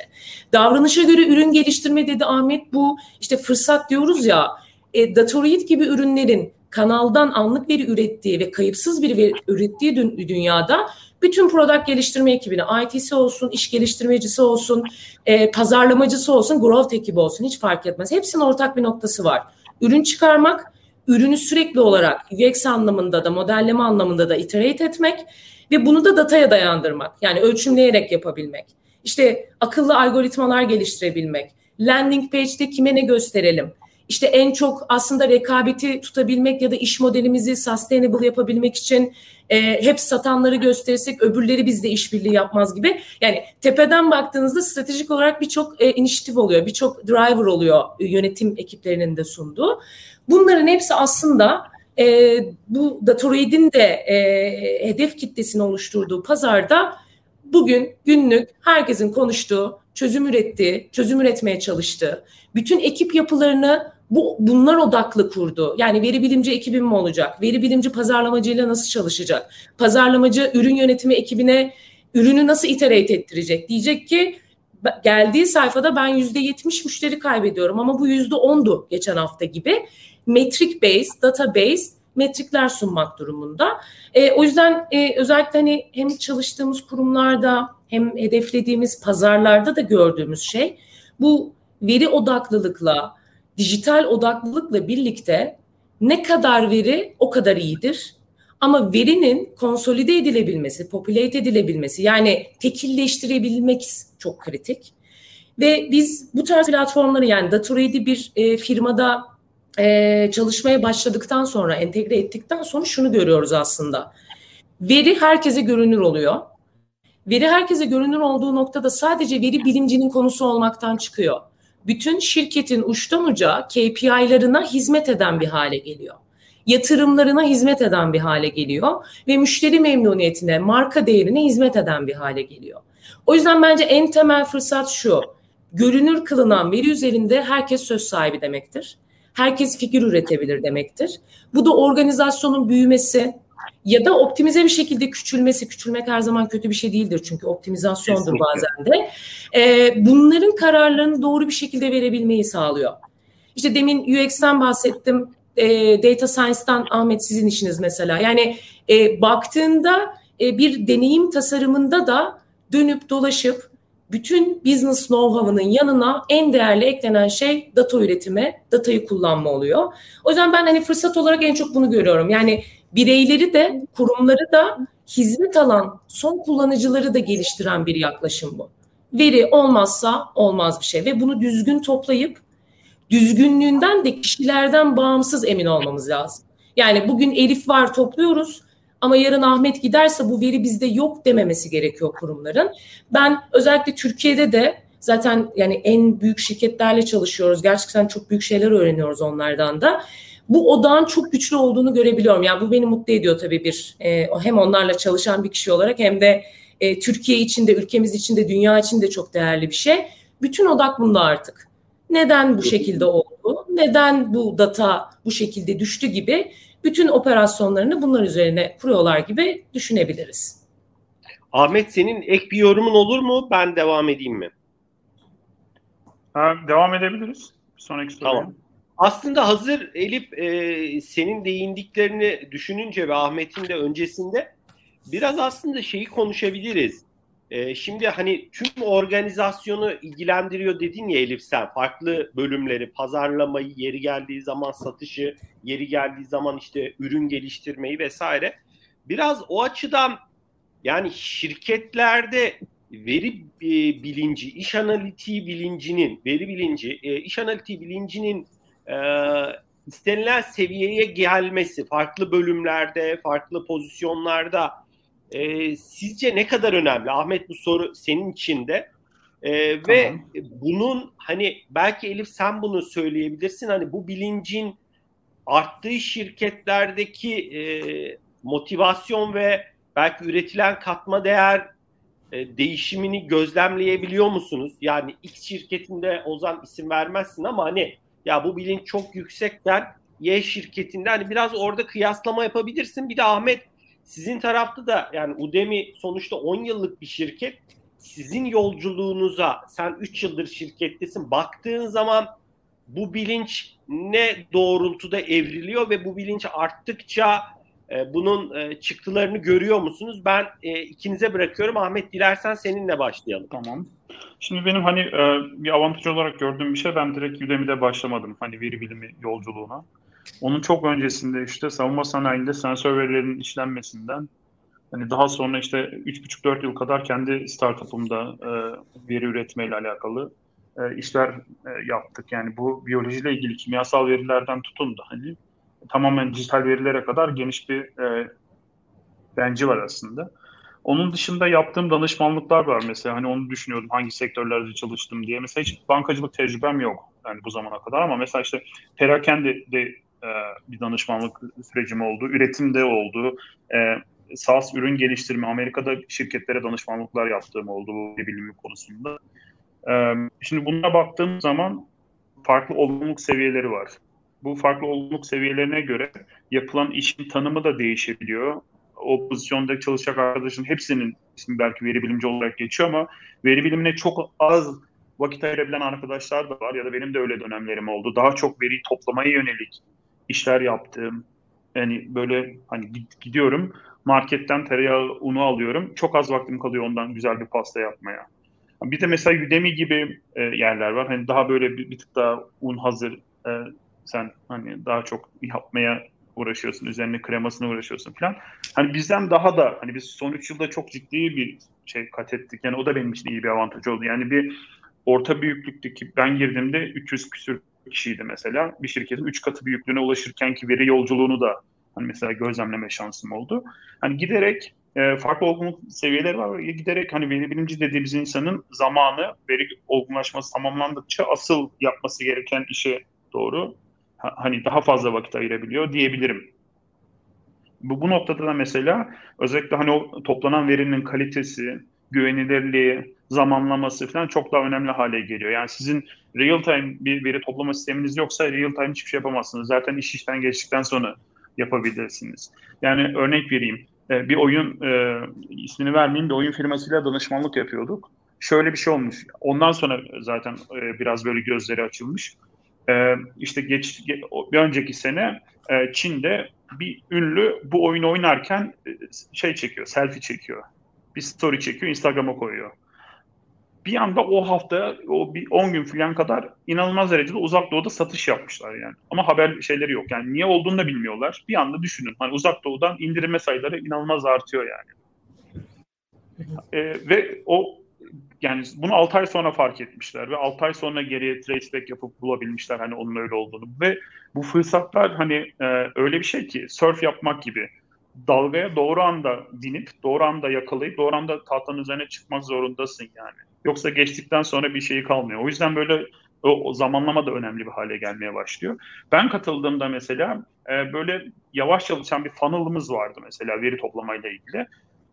Davranışa göre ürün geliştirme dedi Ahmet bu işte fırsat diyoruz ya e, Datorid gibi ürünlerin kanaldan anlık veri ürettiği ve kayıpsız bir veri ürettiği dü- dünyada bütün product geliştirme ekibine IT'si olsun, iş geliştirmecisi olsun, e, pazarlamacısı olsun, growth ekibi olsun hiç fark etmez. Hepsinin ortak bir noktası var. Ürün çıkarmak, ürünü sürekli olarak UX anlamında da modelleme anlamında da iterate etmek ve bunu da dataya dayandırmak. Yani ölçümleyerek yapabilmek. İşte akıllı algoritmalar geliştirebilmek. Landing page'de kime ne gösterelim? İşte en çok aslında rekabeti tutabilmek ya da iş modelimizi sustainable yapabilmek için e, hep satanları gösterirsek öbürleri bizde işbirliği yapmaz gibi. Yani tepeden baktığınızda stratejik olarak birçok e, inisiyatif oluyor, birçok driver oluyor yönetim ekiplerinin de sunduğu. Bunların hepsi aslında e, bu Datoroid'in de e, hedef kitlesini oluşturduğu pazarda bugün günlük herkesin konuştuğu, çözüm ürettiği, çözüm üretmeye çalıştığı, bütün ekip yapılarını bu bunlar odaklı kurdu. Yani veri bilimci ekibim mi olacak? Veri bilimci pazarlamacıyla nasıl çalışacak? Pazarlamacı ürün yönetimi ekibine ürünü nasıl iterate ettirecek? Diyecek ki geldiği sayfada ben yüzde yetmiş müşteri kaybediyorum ama bu yüzde ondu geçen hafta gibi. Metric based, data based metrikler sunmak durumunda. E, o yüzden e, özellikle hani hem çalıştığımız kurumlarda hem hedeflediğimiz pazarlarda da gördüğümüz şey bu veri odaklılıkla, dijital odaklılıkla birlikte ne kadar veri o kadar iyidir. Ama verinin konsolide edilebilmesi, popülate edilebilmesi yani tekilleştirebilmek çok kritik. Ve biz bu tarz platformları yani Datorade'i bir e, firmada e, çalışmaya başladıktan sonra, entegre ettikten sonra şunu görüyoruz aslında. Veri herkese görünür oluyor. Veri herkese görünür olduğu noktada sadece veri bilimcinin konusu olmaktan çıkıyor bütün şirketin uçtan uca KPI'larına hizmet eden bir hale geliyor. Yatırımlarına hizmet eden bir hale geliyor ve müşteri memnuniyetine, marka değerine hizmet eden bir hale geliyor. O yüzden bence en temel fırsat şu. Görünür kılınan veri üzerinde herkes söz sahibi demektir. Herkes fikir üretebilir demektir. Bu da organizasyonun büyümesi, ya da optimize bir şekilde küçülmesi, küçülmek her zaman kötü bir şey değildir çünkü optimizasyondur Kesinlikle. bazen de. E, bunların kararlarını doğru bir şekilde verebilmeyi sağlıyor. İşte demin UX'ten bahsettim, e, data science'dan Ahmet sizin işiniz mesela. Yani e, baktığında e, bir deneyim tasarımında da dönüp dolaşıp bütün business know-how'ının yanına en değerli eklenen şey data üretimi, datayı kullanma oluyor. O yüzden ben hani fırsat olarak en çok bunu görüyorum. Yani bireyleri de kurumları da hizmet alan son kullanıcıları da geliştiren bir yaklaşım bu. Veri olmazsa olmaz bir şey ve bunu düzgün toplayıp düzgünlüğünden de kişilerden bağımsız emin olmamız lazım. Yani bugün Elif var topluyoruz ama yarın Ahmet giderse bu veri bizde yok dememesi gerekiyor kurumların. Ben özellikle Türkiye'de de zaten yani en büyük şirketlerle çalışıyoruz. Gerçekten çok büyük şeyler öğreniyoruz onlardan da bu odağın çok güçlü olduğunu görebiliyorum. Yani bu beni mutlu ediyor tabii bir e, hem onlarla çalışan bir kişi olarak hem de e, Türkiye için de ülkemiz için de dünya için de çok değerli bir şey. Bütün odak bunda artık. Neden bu şekilde oldu? Neden bu data bu şekilde düştü gibi bütün operasyonlarını bunlar üzerine kuruyorlar gibi düşünebiliriz. Ahmet senin ek bir yorumun olur mu? Ben devam edeyim mi? Ha, devam edebiliriz. Sonraki soruya. Tamam. Aslında hazır Elif e, senin değindiklerini düşününce ve Ahmet'in de öncesinde biraz aslında şeyi konuşabiliriz. E, şimdi hani tüm organizasyonu ilgilendiriyor dedin ya Elif sen farklı bölümleri, pazarlamayı, yeri geldiği zaman satışı, yeri geldiği zaman işte ürün geliştirmeyi vesaire. Biraz o açıdan yani şirketlerde veri e, bilinci, iş analitiği bilincinin, veri bilinci, e, iş analitiği bilincinin e, istenilen seviyeye gelmesi farklı bölümlerde, farklı pozisyonlarda e, sizce ne kadar önemli? Ahmet bu soru senin için de. E, tamam. Ve bunun hani belki Elif sen bunu söyleyebilirsin. Hani bu bilincin arttığı şirketlerdeki e, motivasyon ve belki üretilen katma değer e, değişimini gözlemleyebiliyor musunuz? Yani X şirketinde Ozan isim vermezsin ama hani ya bu bilinç çok yüksekken Y şirketinde hani biraz orada kıyaslama yapabilirsin. Bir de Ahmet sizin tarafta da yani Udemy sonuçta 10 yıllık bir şirket. Sizin yolculuğunuza sen 3 yıldır şirkettesin. Baktığın zaman bu bilinç ne doğrultuda evriliyor ve bu bilinç arttıkça e, bunun e, çıktılarını görüyor musunuz? Ben e, ikinize bırakıyorum. Ahmet dilersen seninle başlayalım. Tamam. Şimdi benim hani e, bir avantaj olarak gördüğüm bir şey ben direkt Udemy'de başlamadım hani veri bilimi yolculuğuna. Onun çok öncesinde işte savunma sanayinde sensör verilerinin işlenmesinden hani daha sonra işte 3,5-4 yıl kadar kendi startup'ımda e, veri üretmeyle alakalı e, işler e, yaptık. Yani bu biyolojiyle ilgili kimyasal verilerden tutun da hani tamamen dijital verilere kadar geniş bir e, benci var aslında. Onun dışında yaptığım danışmanlıklar var mesela. Hani onu düşünüyordum hangi sektörlerde çalıştım diye. Mesela hiç bankacılık tecrübem yok yani bu zamana kadar ama mesela işte perakende de e, bir danışmanlık sürecim oldu. Üretimde oldu. E, SaaS ürün geliştirme, Amerika'da şirketlere danışmanlıklar yaptığım oldu bu bilimi konusunda. E, şimdi buna baktığım zaman farklı olumluluk seviyeleri var. Bu farklı olumluluk seviyelerine göre yapılan işin tanımı da değişebiliyor o pozisyonda çalışacak arkadaşın hepsinin ismi belki veri bilimci olarak geçiyor ama veri bilimine çok az vakit ayırabilen arkadaşlar da var ya da benim de öyle dönemlerim oldu. Daha çok veri toplamaya yönelik işler yaptığım yani böyle hani gidiyorum marketten tereyağı unu alıyorum. Çok az vaktim kalıyor ondan güzel bir pasta yapmaya. Bir de mesela Udemy gibi e, yerler var. Hani daha böyle bir, bir tık daha un hazır e, sen hani daha çok yapmaya uğraşıyorsun, üzerine kremasına uğraşıyorsun falan. Hani bizden daha da hani biz son 3 yılda çok ciddi bir şey kat ettik. Yani o da benim için iyi bir avantaj oldu. Yani bir orta büyüklükteki ben girdiğimde 300 küsür kişiydi mesela. Bir şirketin 3 katı büyüklüğüne ulaşırken ki veri yolculuğunu da hani mesela gözlemleme şansım oldu. Hani giderek e, farklı olgunluk seviyeleri var. Giderek hani veri bilimci dediğimiz insanın zamanı veri olgunlaşması tamamlandıkça asıl yapması gereken işe doğru hani daha fazla vakit ayırabiliyor diyebilirim. Bu, bu noktada da mesela özellikle hani o toplanan verinin kalitesi, güvenilirliği, zamanlaması falan çok daha önemli hale geliyor. Yani sizin real time bir veri toplama sisteminiz yoksa real time hiçbir şey yapamazsınız. Zaten iş işten geçtikten sonra yapabilirsiniz. Yani örnek vereyim. E, bir oyun e, ismini vermeyeyim bir oyun firmasıyla danışmanlık yapıyorduk. Şöyle bir şey olmuş. Ondan sonra zaten e, biraz böyle gözleri açılmış e, işte geç, bir önceki sene e, Çin'de bir ünlü bu oyunu oynarken e, şey çekiyor, selfie çekiyor. Bir story çekiyor, Instagram'a koyuyor. Bir anda o hafta, o bir 10 gün falan kadar inanılmaz derecede uzak doğuda satış yapmışlar yani. Ama haber şeyleri yok. Yani niye olduğunu da bilmiyorlar. Bir anda düşünün. Hani uzak doğudan indirme sayıları inanılmaz artıyor yani. E, ve o yani bunu 6 ay sonra fark etmişler ve 6 ay sonra geriye traceback yapıp bulabilmişler hani onun öyle olduğunu. Ve bu fırsatlar hani e, öyle bir şey ki surf yapmak gibi dalgaya doğru anda binip doğru anda yakalayıp doğru anda tahtanın üzerine çıkmak zorundasın yani. Yoksa geçtikten sonra bir şey kalmıyor. O yüzden böyle o, o zamanlama da önemli bir hale gelmeye başlıyor. Ben katıldığımda mesela e, böyle yavaş çalışan bir funnel'ımız vardı mesela veri toplamayla ilgili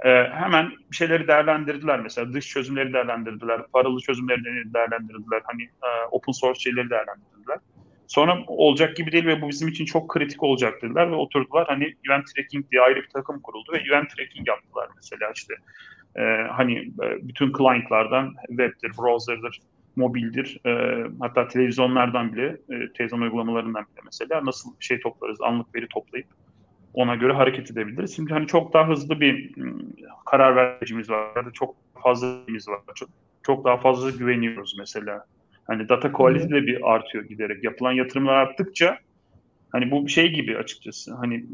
e, hemen bir şeyleri değerlendirdiler. Mesela dış çözümleri değerlendirdiler, paralı çözümleri değerlendirdiler, hani e, open source şeyleri değerlendirdiler. Sonra olacak gibi değil ve bu bizim için çok kritik olacak dediler ve oturdular. Hani event tracking diye ayrı bir takım kuruldu ve event tracking yaptılar mesela işte. E, hani e, bütün client'lardan web'dir, browser'dır, mobildir, e, hatta televizyonlardan bile, e, televizyon uygulamalarından bile mesela nasıl şey toplarız, anlık veri toplayıp ona göre hareket edebiliriz. Şimdi hani çok daha hızlı bir ıı, karar vericimiz var ya da çok fazla var. Çok, çok daha fazla güveniyoruz mesela. Hani data quality de bir artıyor giderek. Yapılan yatırımlar arttıkça hani bu bir şey gibi açıkçası. Hani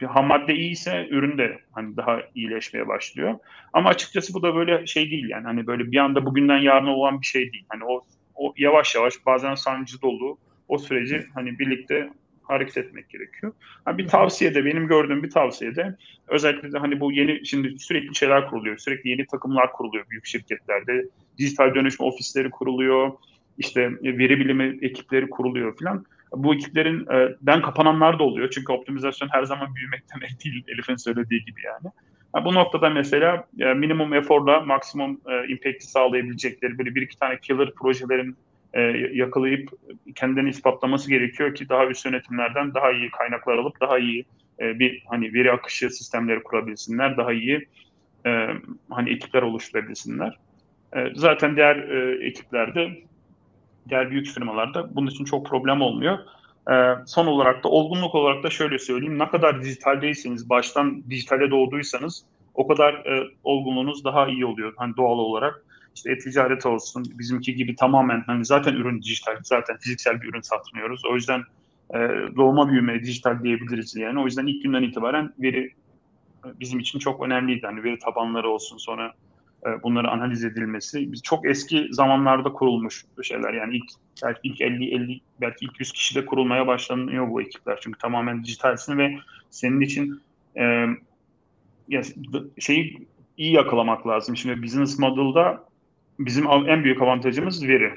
bir ham madde iyiyse ürün de hani daha iyileşmeye başlıyor. Ama açıkçası bu da böyle şey değil yani. Hani böyle bir anda bugünden yarına olan bir şey değil. Hani o, o yavaş yavaş bazen sancı dolu o süreci hani birlikte hareket etmek gerekiyor. Ha, bir tavsiye de benim gördüğüm bir tavsiye de özellikle de hani bu yeni şimdi sürekli şeyler kuruluyor. Sürekli yeni takımlar kuruluyor büyük şirketlerde. Dijital dönüşüm ofisleri kuruluyor. işte veri bilimi ekipleri kuruluyor filan. Bu ekiplerin e, ben kapananlar da oluyor. Çünkü optimizasyon her zaman büyümek demek değil Elif'in söylediği gibi yani. Ha, bu noktada mesela e, minimum eforla maksimum e, impact'i sağlayabilecekleri böyle bir iki tane killer projelerin e, yakalayıp kendini ispatlaması gerekiyor ki daha üst yönetimlerden daha iyi kaynaklar alıp daha iyi e, bir hani veri akışı sistemleri kurabilsinler, daha iyi e, hani ekipler oluşturabilsinler. E, zaten diğer e, ekiplerde, diğer büyük firmalarda bunun için çok problem olmuyor. E, son olarak da olgunluk olarak da şöyle söyleyeyim, ne kadar dijitaldeyseniz, baştan dijitale doğduysanız o kadar e, olgunluğunuz daha iyi oluyor hani doğal olarak. İşte e-ticaret olsun, bizimki gibi tamamen hani zaten ürün dijital, zaten fiziksel bir ürün satmıyoruz. O yüzden e, doğma büyüme dijital diyebiliriz yani. O yüzden ilk günden itibaren veri bizim için çok önemliydi. Hani veri tabanları olsun sonra e, bunları analiz edilmesi. Biz çok eski zamanlarda kurulmuş şeyler. Yani ilk belki ilk 50 50 belki ilk 100 kişide kurulmaya başlanıyor bu ekipler. Çünkü tamamen dijitalsin ve senin için e, şeyi iyi yakalamak lazım. Şimdi business model'da bizim en büyük avantajımız veri.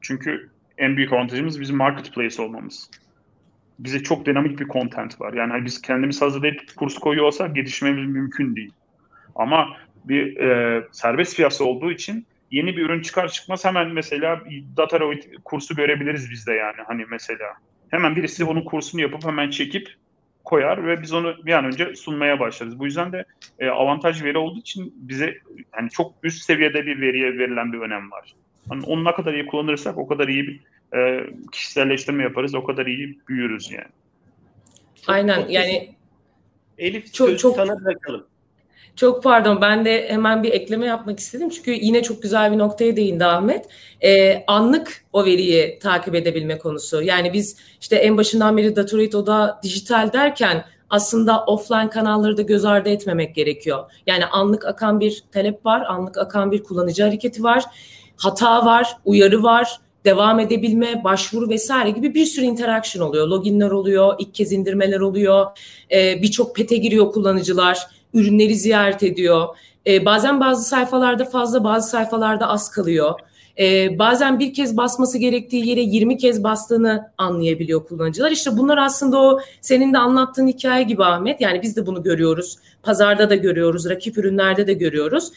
Çünkü en büyük avantajımız bizim marketplace olmamız bize çok dinamik bir content var. Yani hani biz kendimiz hazırlayıp kurs koyuyor olsak gelişmemiz mümkün değil. Ama bir e, serbest piyasa olduğu için yeni bir ürün çıkar çıkmaz hemen mesela Dataroid kursu görebiliriz biz de yani hani mesela. Hemen birisi onun kursunu yapıp hemen çekip koyar ve biz onu bir an önce sunmaya başlarız. Bu yüzden de e, avantaj veri olduğu için bize hani çok üst seviyede bir veriye verilen bir önem var. Hani onu ne kadar iyi kullanırsak o kadar iyi bir e, kişiselleştirme yaparız o kadar iyi büyürüz yani. Aynen çok, yani Elif çok, çok sana bırakalım. Çok pardon ben de hemen bir ekleme yapmak istedim çünkü yine çok güzel bir noktaya değindi Ahmet. Ee, anlık o veriyi takip edebilme konusu. Yani biz işte en başından beri Datorit Oda dijital derken aslında offline kanalları da göz ardı etmemek gerekiyor. Yani anlık akan bir talep var, anlık akan bir kullanıcı hareketi var, hata var, uyarı var, devam edebilme, başvuru vesaire gibi bir sürü interaction oluyor. Loginler oluyor, ilk kez indirmeler oluyor, ee, birçok pete giriyor kullanıcılar, ürünleri ziyaret ediyor. Ee, bazen bazı sayfalarda fazla, bazı sayfalarda az kalıyor. Ee, bazen bir kez basması gerektiği yere 20 kez bastığını anlayabiliyor kullanıcılar. İşte bunlar aslında o senin de anlattığın hikaye gibi Ahmet. Yani biz de bunu görüyoruz. Pazarda da görüyoruz, rakip ürünlerde de görüyoruz.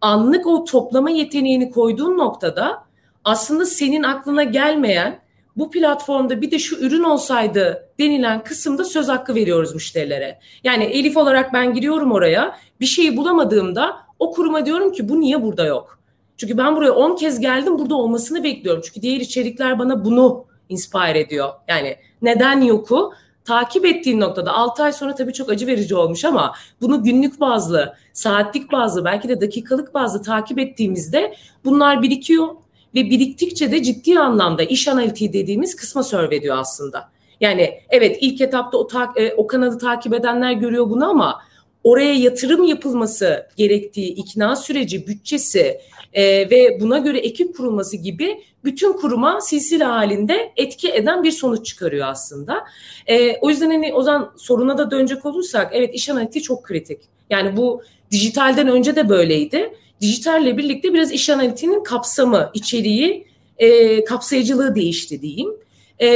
Anlık o toplama yeteneğini koyduğun noktada aslında senin aklına gelmeyen bu platformda bir de şu ürün olsaydı denilen kısımda söz hakkı veriyoruz müşterilere. Yani Elif olarak ben giriyorum oraya bir şeyi bulamadığımda o kuruma diyorum ki bu niye burada yok? Çünkü ben buraya 10 kez geldim burada olmasını bekliyorum. Çünkü diğer içerikler bana bunu inspire ediyor. Yani neden yoku takip ettiğin noktada 6 ay sonra tabii çok acı verici olmuş ama bunu günlük bazlı, saatlik bazlı belki de dakikalık bazlı takip ettiğimizde bunlar birikiyor ve biriktikçe de ciddi anlamda iş analitiği dediğimiz kısma serve ediyor aslında. Yani evet ilk etapta o, ta- e, o kanalı takip edenler görüyor bunu ama oraya yatırım yapılması gerektiği ikna süreci, bütçesi e, ve buna göre ekip kurulması gibi bütün kuruma silsile halinde etki eden bir sonuç çıkarıyor aslında. E, o yüzden hani o zaman soruna da dönecek olursak evet iş analitiği çok kritik. Yani bu dijitalden önce de böyleydi dijitalle birlikte biraz iş analitiğinin kapsamı, içeriği, e, kapsayıcılığı değişti diyeyim. E,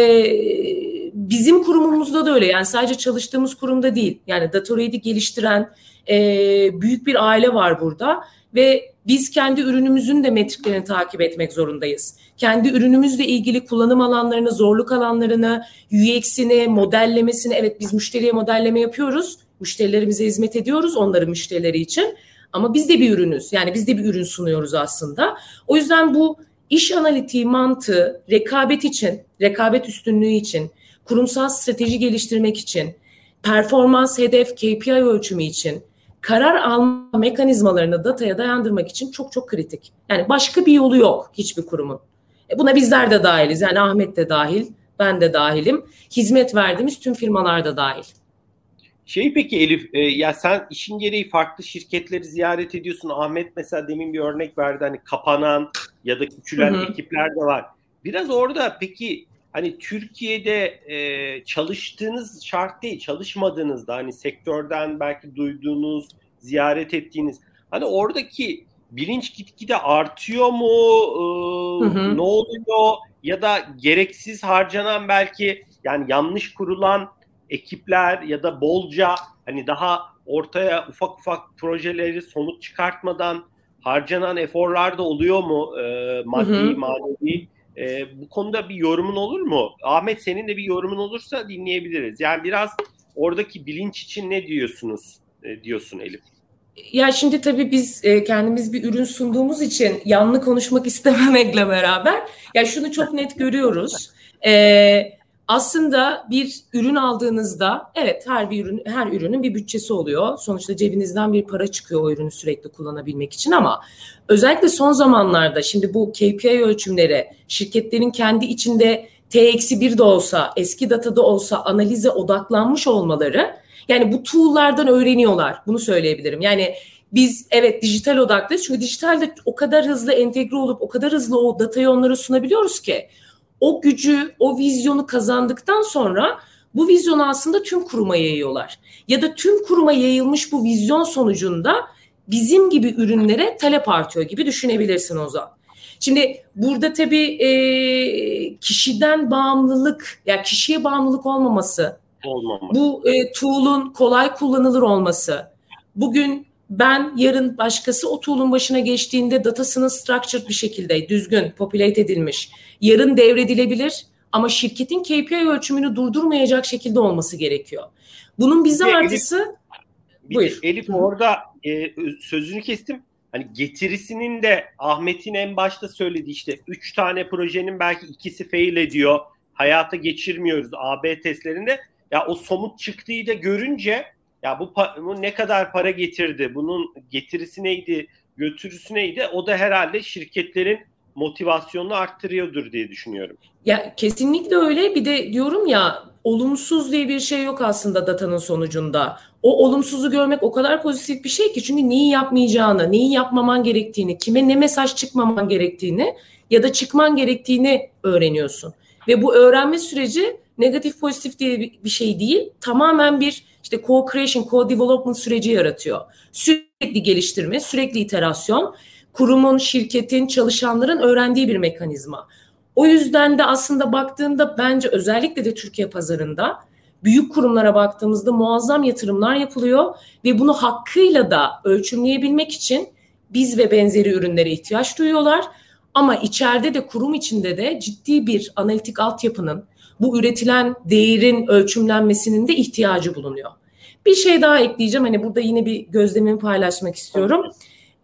bizim kurumumuzda da öyle yani sadece çalıştığımız kurumda değil. Yani Datorade'i geliştiren e, büyük bir aile var burada ve biz kendi ürünümüzün de metriklerini takip etmek zorundayız. Kendi ürünümüzle ilgili kullanım alanlarını, zorluk alanlarını, UX'ini, modellemesini evet biz müşteriye modelleme yapıyoruz. Müşterilerimize hizmet ediyoruz onların müşterileri için. Ama biz de bir ürünüz. Yani biz de bir ürün sunuyoruz aslında. O yüzden bu iş analitiği mantığı rekabet için, rekabet üstünlüğü için, kurumsal strateji geliştirmek için, performans, hedef, KPI ölçümü için, karar alma mekanizmalarını dataya dayandırmak için çok çok kritik. Yani başka bir yolu yok hiçbir kurumun. E buna bizler de dahiliz. Yani Ahmet de dahil, ben de dahilim. Hizmet verdiğimiz tüm firmalar da dahil. Şey peki Elif, e, ya sen işin gereği farklı şirketleri ziyaret ediyorsun. Ahmet mesela demin bir örnek verdi hani kapanan ya da küçülen hı hı. ekipler de var. Biraz orada peki hani Türkiye'de e, çalıştığınız şart değil, çalışmadığınızda hani sektörden belki duyduğunuz, ziyaret ettiğiniz hani oradaki bilinç gitgide artıyor mu? E, hı hı. Ne oluyor? Ya da gereksiz harcanan belki yani yanlış kurulan ekipler ya da bolca hani daha ortaya ufak ufak projeleri sonuç çıkartmadan harcanan eforlar da oluyor mu e, maddi hı hı. manevi E, bu konuda bir yorumun olur mu? Ahmet senin de bir yorumun olursa dinleyebiliriz. Yani biraz oradaki bilinç için ne diyorsunuz e, diyorsun Elif? Ya şimdi tabii biz e, kendimiz bir ürün sunduğumuz için yanlı konuşmak istememekle beraber ya şunu çok net görüyoruz. E, aslında bir ürün aldığınızda evet her bir ürün her ürünün bir bütçesi oluyor. Sonuçta cebinizden bir para çıkıyor o ürünü sürekli kullanabilmek için ama özellikle son zamanlarda şimdi bu KPI ölçümleri şirketlerin kendi içinde T-1 de olsa eski datada olsa analize odaklanmış olmaları yani bu tool'lardan öğreniyorlar. Bunu söyleyebilirim. Yani biz evet dijital odaklıyız. Çünkü dijitalde o kadar hızlı entegre olup o kadar hızlı o datayı onlara sunabiliyoruz ki o gücü, o vizyonu kazandıktan sonra bu vizyonu aslında tüm kuruma yayıyorlar. Ya da tüm kuruma yayılmış bu vizyon sonucunda bizim gibi ürünlere talep artıyor gibi düşünebilirsin o zaman. Şimdi burada tabii e, kişiden bağımlılık, ya yani kişiye bağımlılık olmaması, Olmaması. bu e, tool'un kolay kullanılır olması, bugün ben yarın başkası o tool'un başına geçtiğinde datasının structured bir şekilde düzgün populate edilmiş. Yarın devredilebilir ama şirketin KPI ölçümünü durdurmayacak şekilde olması gerekiyor. Bunun bize bir artısı Elif, Buyur. Elif orada e, sözünü kestim. Hani getirisinin de Ahmet'in en başta söylediği işte üç tane projenin belki ikisi fail ediyor. Hayata geçirmiyoruz AB testlerinde. Ya o somut çıktığı da görünce ya bu, bu ne kadar para getirdi, bunun getirisi neydi, götürüsü neydi? O da herhalde şirketlerin motivasyonunu arttırıyordur diye düşünüyorum. Ya kesinlikle öyle. Bir de diyorum ya olumsuz diye bir şey yok aslında datanın sonucunda. O olumsuzu görmek o kadar pozitif bir şey ki çünkü neyi yapmayacağını, neyi yapmaman gerektiğini, kime ne mesaj çıkmaman gerektiğini ya da çıkman gerektiğini öğreniyorsun. Ve bu öğrenme süreci negatif pozitif diye bir şey değil. Tamamen bir işte co-creation, co-development süreci yaratıyor. Sürekli geliştirme, sürekli iterasyon, kurumun, şirketin, çalışanların öğrendiği bir mekanizma. O yüzden de aslında baktığında bence özellikle de Türkiye pazarında büyük kurumlara baktığımızda muazzam yatırımlar yapılıyor ve bunu hakkıyla da ölçümleyebilmek için biz ve benzeri ürünlere ihtiyaç duyuyorlar. Ama içeride de kurum içinde de ciddi bir analitik altyapının bu üretilen değerin ölçümlenmesinin de ihtiyacı bulunuyor. Bir şey daha ekleyeceğim. Hani burada yine bir gözlemimi paylaşmak istiyorum.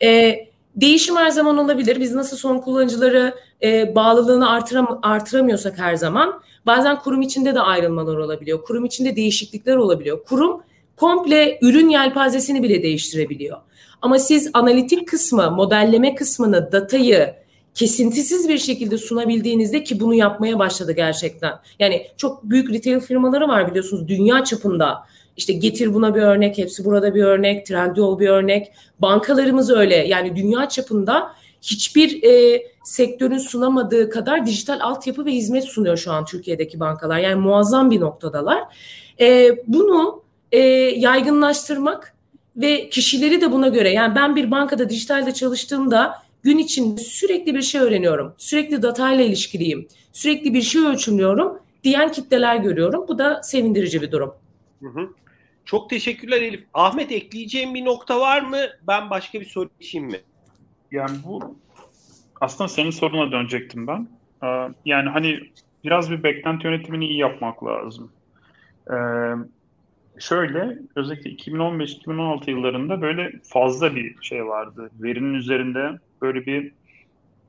Ee, değişim her zaman olabilir. Biz nasıl son kullanıcıları e, bağlılığını artıram artıramıyorsak her zaman bazen kurum içinde de ayrılmalar olabiliyor. Kurum içinde değişiklikler olabiliyor. Kurum komple ürün yelpazesini bile değiştirebiliyor. Ama siz analitik kısmı, modelleme kısmını, datayı kesintisiz bir şekilde sunabildiğinizde ki bunu yapmaya başladı gerçekten. Yani çok büyük retail firmaları var biliyorsunuz dünya çapında. İşte getir buna bir örnek, hepsi burada bir örnek, Trendyol bir örnek. Bankalarımız öyle. Yani dünya çapında hiçbir e, sektörün sunamadığı kadar dijital altyapı ve hizmet sunuyor şu an Türkiye'deki bankalar. Yani muazzam bir noktadalar. E, bunu e, yaygınlaştırmak ve kişileri de buna göre yani ben bir bankada dijitalde çalıştığımda gün içinde sürekli bir şey öğreniyorum. Sürekli datayla ilişkiliyim. Sürekli bir şey ölçümlüyorum diyen kitleler görüyorum. Bu da sevindirici bir durum. Hı hı. Çok teşekkürler Elif. Ahmet ekleyeceğim bir nokta var mı? Ben başka bir soru içeyim mi? Yani bu aslında senin soruna dönecektim ben. Ee, yani hani biraz bir beklenti yönetimini iyi yapmak lazım. Ee, şöyle özellikle 2015-2016 yıllarında böyle fazla bir şey vardı. Verinin üzerinde böyle bir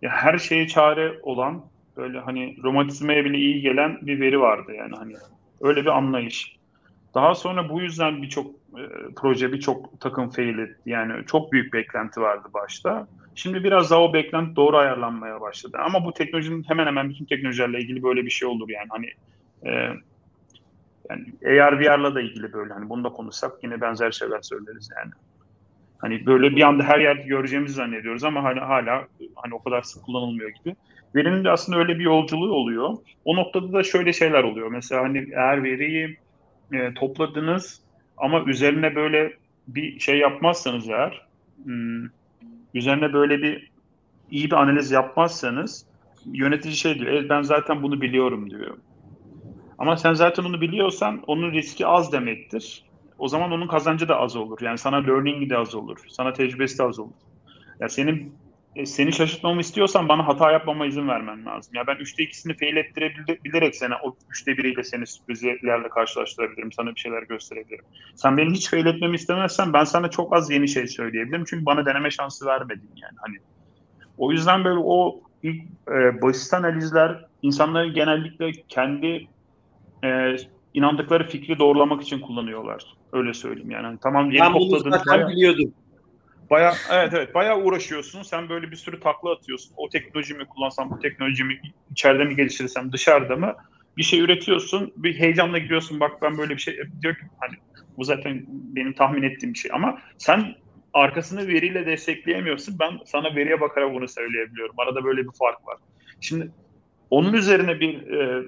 ya her şeye çare olan böyle hani romantizmeye bile iyi gelen bir veri vardı yani hani öyle bir anlayış. Daha sonra bu yüzden birçok e, proje, birçok takım fail etti. Yani çok büyük beklenti vardı başta. Şimdi biraz daha o beklenti doğru ayarlanmaya başladı. Ama bu teknolojinin hemen hemen bütün teknolojilerle ilgili böyle bir şey olur yani. Hani e, yani AR VR'la da ilgili böyle hani bunu da konuşsak yine benzer şeyler söyleriz yani. Hani böyle bir anda her yerde göreceğimizi zannediyoruz ama hala, hala hani o kadar sık kullanılmıyor gibi. Verinin de aslında öyle bir yolculuğu oluyor. O noktada da şöyle şeyler oluyor. Mesela hani eğer veriyi e, topladınız ama üzerine böyle bir şey yapmazsanız eğer hmm, üzerine böyle bir iyi bir analiz yapmazsanız yönetici şey diyor. E, ben zaten bunu biliyorum diyor. Ama sen zaten onu biliyorsan onun riski az demektir. O zaman onun kazancı da az olur. Yani sana learning de az olur. Sana tecrübesi de az olur. Ya senin e, seni şaşırtmamı istiyorsan bana hata yapmama izin vermen lazım. Ya ben 3'te 2'sini fail ettirebilerek seni o 3'te 1'iyle seni sürprizlerle karşılaştırabilirim. Sana bir şeyler gösterebilirim. Sen benim hiç fail etmemi istemezsen ben sana çok az yeni şey söyleyebilirim. Çünkü bana deneme şansı vermedin yani. Hani o yüzden böyle o ilk e, basit analizler insanların genellikle kendi e, inandıkları fikri doğrulamak için kullanıyorlar. Öyle söyleyeyim yani. Hani tamam yeni ben bunu zaten biliyordum. Baya evet evet baya uğraşıyorsun. Sen böyle bir sürü takla atıyorsun. O teknoloji mi kullansam, bu teknoloji mi içeride mi geliştirsem, dışarıda mı? Bir şey üretiyorsun. Bir heyecanla gidiyorsun. Bak ben böyle bir şey diyor ki hani bu zaten benim tahmin ettiğim bir şey ama sen arkasını veriyle destekleyemiyorsun. Ben sana veriye bakarak bunu söyleyebiliyorum. Arada böyle bir fark var. Şimdi onun üzerine bir e,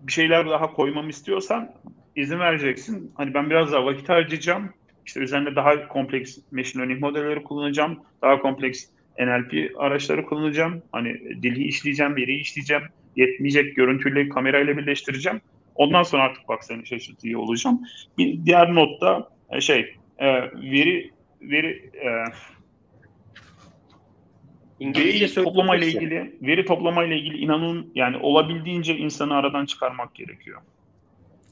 bir şeyler daha koymamı istiyorsan izin vereceksin. Hani ben biraz daha vakit harcayacağım. İşte üzerinde daha kompleks machine learning modelleri kullanacağım. Daha kompleks NLP araçları kullanacağım. Hani dili işleyeceğim, veriyi işleyeceğim. Yetmeyecek görüntüyle kamerayla birleştireceğim. Ondan sonra artık bak seni şaşırtıyor olacağım. Bir diğer notta e, şey e, veri veri e, veri toplama ile ilgili veri toplama ile ilgili inanın yani olabildiğince insanı aradan çıkarmak gerekiyor.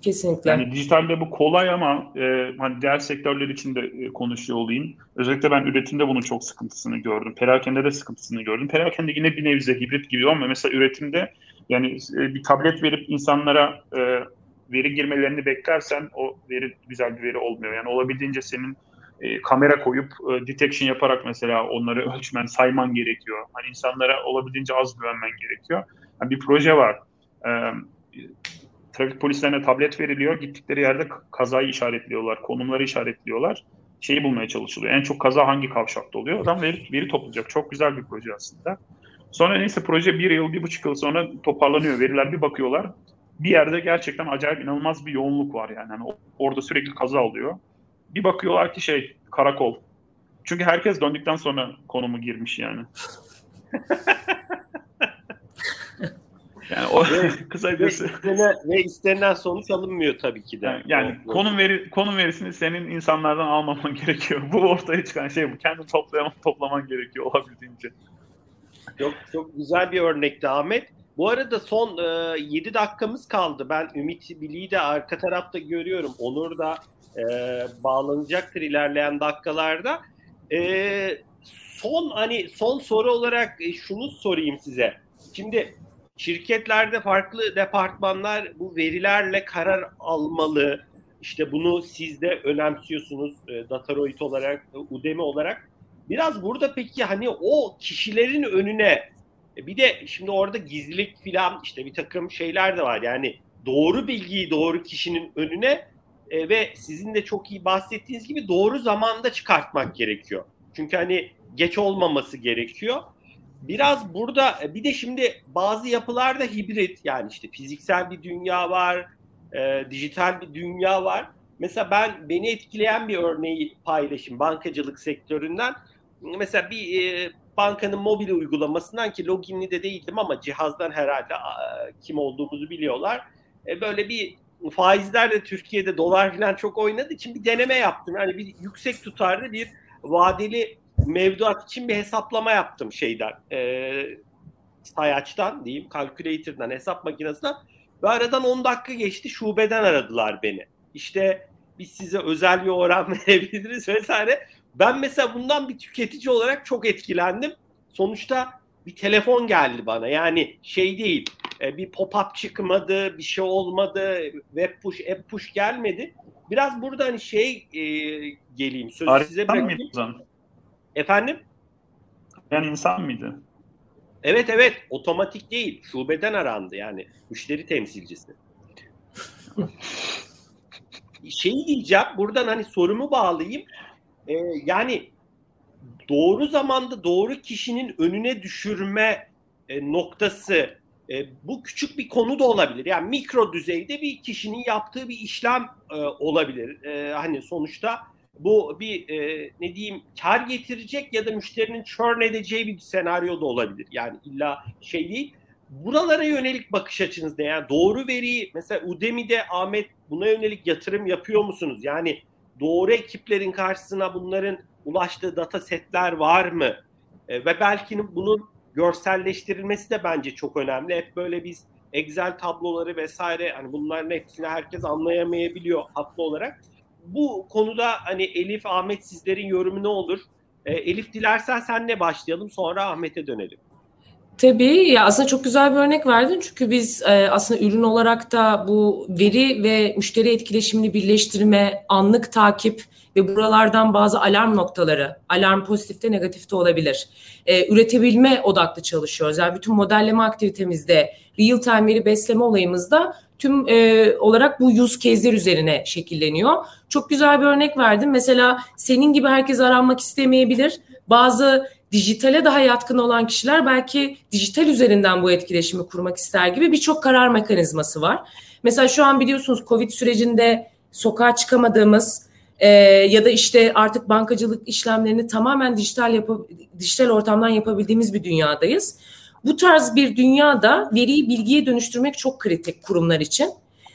Kesinlikle. Yani dijitalde bu kolay ama e, hani diğer sektörler için de e, konuşuyor olayım. Özellikle ben üretimde bunun çok sıkıntısını gördüm. Perakende de sıkıntısını gördüm. Perakende yine bir nevize hibrit gibi ama mesela üretimde yani e, bir tablet verip insanlara e, veri girmelerini beklersen o veri güzel bir veri olmuyor. Yani olabildiğince senin e, kamera koyup e, detection yaparak mesela onları ölçmen, sayman gerekiyor. Hani insanlara olabildiğince az güvenmen gerekiyor. Yani bir proje var. E, trafik polislerine tablet veriliyor. Gittikleri yerde kazayı işaretliyorlar, konumları işaretliyorlar. Şeyi bulmaya çalışılıyor. En çok kaza hangi kavşakta oluyor? Adam veri, veri toplayacak. Çok güzel bir proje aslında. Sonra neyse proje bir yıl, bir buçuk yıl sonra toparlanıyor. Veriler bir bakıyorlar. Bir yerde gerçekten acayip inanılmaz bir yoğunluk var yani. yani orada sürekli kaza oluyor. Bir bakıyorlar ki şey karakol. Çünkü herkes döndükten sonra konumu girmiş yani. Yani o kısacası. Ve, istenen, ve istenilen sonuç alınmıyor tabii ki de. Yani, yani konum veri konum verisini senin insanlardan almaman gerekiyor. Bu ortaya çıkan şey bu. Kendi toplaman toplaman gerekiyor olabildiğince. Çok çok güzel bir örnekti Ahmet. Bu arada son e, 7 dakikamız kaldı. Ben Ümit Bili'yi de arka tarafta görüyorum. Onur da e, bağlanacaktır ilerleyen dakikalarda. E, son hani son soru olarak e, şunu sorayım size. Şimdi şirketlerde farklı departmanlar bu verilerle karar almalı. İşte bunu siz de önemsiyorsunuz e, Dataroid olarak, e, Udemy olarak. Biraz burada peki hani o kişilerin önüne e, bir de şimdi orada gizlilik filan işte bir takım şeyler de var. Yani doğru bilgiyi doğru kişinin önüne e, ve sizin de çok iyi bahsettiğiniz gibi doğru zamanda çıkartmak gerekiyor. Çünkü hani geç olmaması gerekiyor biraz burada e, bir de şimdi bazı yapılarda hibrit yani işte fiziksel bir dünya var, e, dijital bir dünya var. Mesela ben beni etkileyen bir örneği paylaşayım bankacılık sektöründen. Mesela bir e, bankanın mobil uygulamasından ki loginli de değildim ama cihazdan herhalde e, kim olduğumuzu biliyorlar. E, böyle bir faizler de Türkiye'de dolar falan çok oynadığı için bir deneme yaptım. Yani bir yüksek tutarlı bir vadeli mevduat için bir hesaplama yaptım şeyden. E, sayaçtan diyeyim, calculator'dan, hesap makinesinden. Ve aradan 10 dakika geçti, şubeden aradılar beni. İşte biz size özel bir oran verebiliriz vesaire. Ben mesela bundan bir tüketici olarak çok etkilendim. Sonuçta bir telefon geldi bana. Yani şey değil, e, bir pop-up çıkmadı, bir şey olmadı, web push, app push gelmedi. Biraz burada hani şey e, geleyim, sözü size bırakayım. Efendim? Yani insan mıydı? Evet evet otomatik değil. Şubeden arandı yani müşteri temsilcisi. Şeyi diyeceğim buradan hani sorumu bağlayayım. Ee, yani doğru zamanda doğru kişinin önüne düşürme e, noktası e, bu küçük bir konu da olabilir. Yani mikro düzeyde bir kişinin yaptığı bir işlem e, olabilir. E, hani sonuçta bu bir e, ne diyeyim kar getirecek ya da müşterinin churn edeceği bir senaryo da olabilir. Yani illa şey değil. Buralara yönelik bakış açınız ne? Yani doğru veriyi mesela Udemy'de Ahmet buna yönelik yatırım yapıyor musunuz? Yani doğru ekiplerin karşısına bunların ulaştığı data setler var mı? E, ve belki bunun görselleştirilmesi de bence çok önemli. Hep böyle biz Excel tabloları vesaire hani bunların hepsini herkes anlayamayabiliyor haklı olarak. Bu konuda hani Elif, Ahmet sizlerin yorumu ne olur? E, Elif dilersen senle başlayalım sonra Ahmet'e dönelim. Tabii ya aslında çok güzel bir örnek verdin çünkü biz e, aslında ürün olarak da bu veri ve müşteri etkileşimini birleştirme, anlık takip ve buralardan bazı alarm noktaları, alarm pozitifte negatifte olabilir. E, üretebilme odaklı çalışıyoruz. Yani bütün modelleme aktivitemizde, real time veri besleme olayımızda tüm e, olarak bu use case'ler üzerine şekilleniyor. Çok güzel bir örnek verdim. Mesela senin gibi herkes aranmak istemeyebilir. Bazı dijitale daha yatkın olan kişiler belki dijital üzerinden bu etkileşimi kurmak ister gibi birçok karar mekanizması var. Mesela şu an biliyorsunuz Covid sürecinde sokağa çıkamadığımız e, ya da işte artık bankacılık işlemlerini tamamen dijital yapı, dijital ortamdan yapabildiğimiz bir dünyadayız. Bu tarz bir dünyada veriyi bilgiye dönüştürmek çok kritik kurumlar için.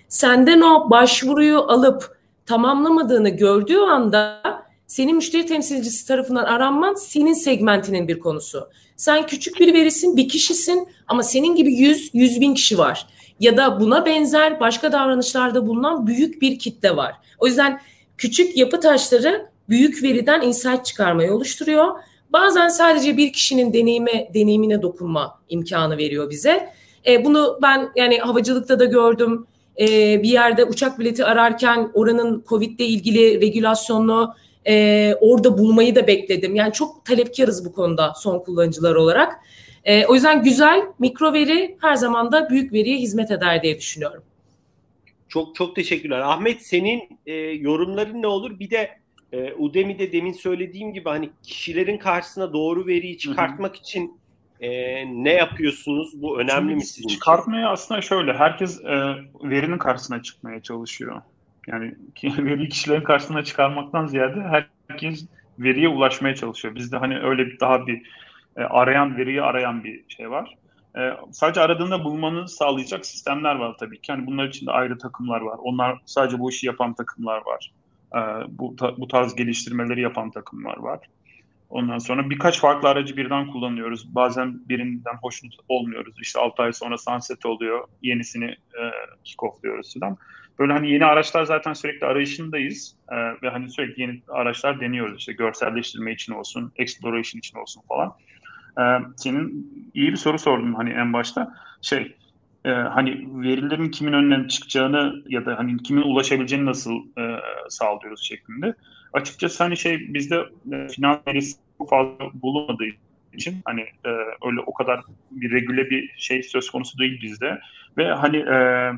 Senden o başvuruyu alıp tamamlamadığını gördüğü anda senin müşteri temsilcisi tarafından aranman senin segmentinin bir konusu. Sen küçük bir verisin, bir kişisin ama senin gibi 100, 100 bin kişi var. Ya da buna benzer başka davranışlarda bulunan büyük bir kitle var. O yüzden küçük yapı taşları büyük veriden insight çıkarmayı oluşturuyor. Bazen sadece bir kişinin deneyime, deneyimine dokunma imkanı veriyor bize. E, bunu ben yani havacılıkta da gördüm. E, bir yerde uçak bileti ararken oranın Covid ile ilgili regülasyonlu e, orada bulmayı da bekledim. Yani çok talepkarız bu konuda son kullanıcılar olarak. E, o yüzden güzel mikro veri her zaman da büyük veriye hizmet eder diye düşünüyorum. Çok çok teşekkürler. Ahmet senin e, yorumların ne olur? Bir de e, Udemy'de demin söylediğim gibi hani kişilerin karşısına doğru veriyi çıkartmak Hı-hı. için e, ne yapıyorsunuz? Bu önemli Şimdi mi sizin için? Çıkartmaya aslında şöyle herkes e, verinin karşısına çıkmaya çalışıyor. Yani veri kişilerin karşısına çıkarmaktan ziyade herkes veriye ulaşmaya çalışıyor. Bizde hani öyle bir daha bir e, arayan veriyi arayan bir şey var. E, sadece aradığında bulmanı sağlayacak sistemler var tabii ki. Yani bunlar için de ayrı takımlar var. Onlar sadece bu işi yapan takımlar var. E, bu bu tarz geliştirmeleri yapan takımlar var. Ondan sonra birkaç farklı aracı birden kullanıyoruz. Bazen birinden hoşnut olmuyoruz. İşte 6 ay sonra sunset oluyor. Yenisini e, kick-off'luyoruz falan. Böyle hani yeni araçlar zaten sürekli arayışındayız e, ve hani sürekli yeni araçlar deniyoruz işte görselleştirme için olsun, exploration için olsun falan. E, senin iyi bir soru sordun hani en başta. Şey e, hani verilerin kimin önüne çıkacağını ya da hani kimin ulaşabileceğini nasıl e, sağlıyoruz şeklinde. Açıkçası hani şey bizde e, finans verisi çok fazla bulunmadığı için hani e, öyle o kadar bir regüle bir şey söz konusu değil bizde ve hani e,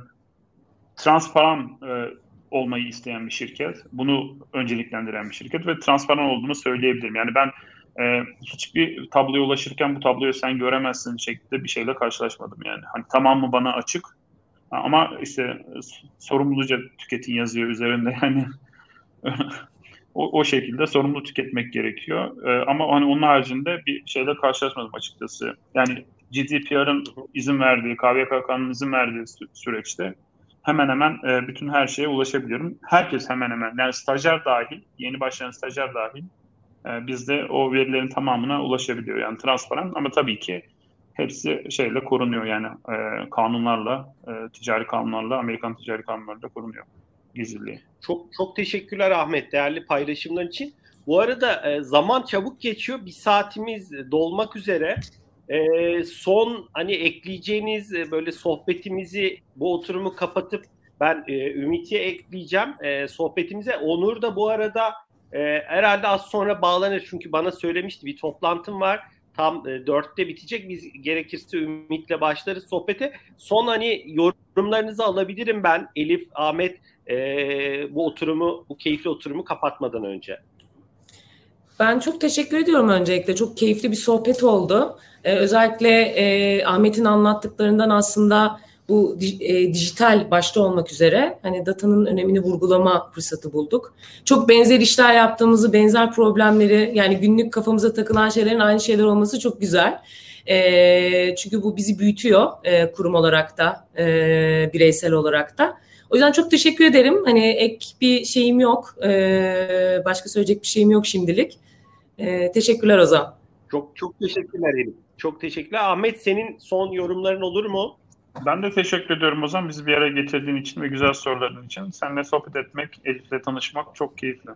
transparan e, olmayı isteyen bir şirket. Bunu önceliklendiren bir şirket ve transparan olduğunu söyleyebilirim. Yani ben e, hiçbir tabloya ulaşırken bu tabloyu sen göremezsin şeklinde bir şeyle karşılaşmadım yani. Hani tamam mı bana açık ama işte sorumluca tüketin yazıyor üzerinde yani o, o şekilde sorumlu tüketmek gerekiyor. E, ama hani onun haricinde bir şeyle karşılaşmadım açıkçası. Yani GDPR'ın izin verdiği, KVKK'nın izin verdiği süreçte hemen hemen e, bütün her şeye ulaşabiliyorum. Herkes hemen hemen yani stajyer dahil, yeni başlayan stajyer dahil e, bizde o verilerin tamamına ulaşabiliyor. Yani transparan ama tabii ki hepsi şeyle korunuyor yani e, kanunlarla, e, ticari kanunlarla, Amerikan ticari kanunlarla korunuyor gizliliği. Çok çok teşekkürler Ahmet değerli paylaşımlar için. Bu arada e, zaman çabuk geçiyor. Bir saatimiz dolmak üzere. E, son hani ekleyeceğiniz e, böyle sohbetimizi bu oturumu kapatıp ben e, Ümit'e ekleyeceğim e, sohbetimize. Onur da bu arada e, herhalde az sonra bağlanır çünkü bana söylemişti bir toplantım var. Tam e, dörtte bitecek. Biz gerekirse Ümit'le başlarız sohbete. Son hani yorumlarınızı alabilirim ben Elif, Ahmet e, bu oturumu, bu keyifli oturumu kapatmadan önce. Ben çok teşekkür ediyorum öncelikle. Çok keyifli bir sohbet oldu. Ee, özellikle e, Ahmet'in anlattıklarından aslında bu e, dijital başta olmak üzere hani datanın önemini vurgulama fırsatı bulduk. Çok benzer işler yaptığımızı, benzer problemleri yani günlük kafamıza takılan şeylerin aynı şeyler olması çok güzel. E, çünkü bu bizi büyütüyor e, kurum olarak da, e, bireysel olarak da. O yüzden çok teşekkür ederim. Hani ek bir şeyim yok. E, başka söyleyecek bir şeyim yok şimdilik. E, teşekkürler Ozan. Çok çok teşekkürler Elif. Çok teşekkürler. Ahmet senin son yorumların olur mu? Ben de teşekkür ediyorum o zaman bizi bir araya getirdiğin için ve güzel soruların için. Seninle sohbet etmek, Elif'le tanışmak çok keyifli.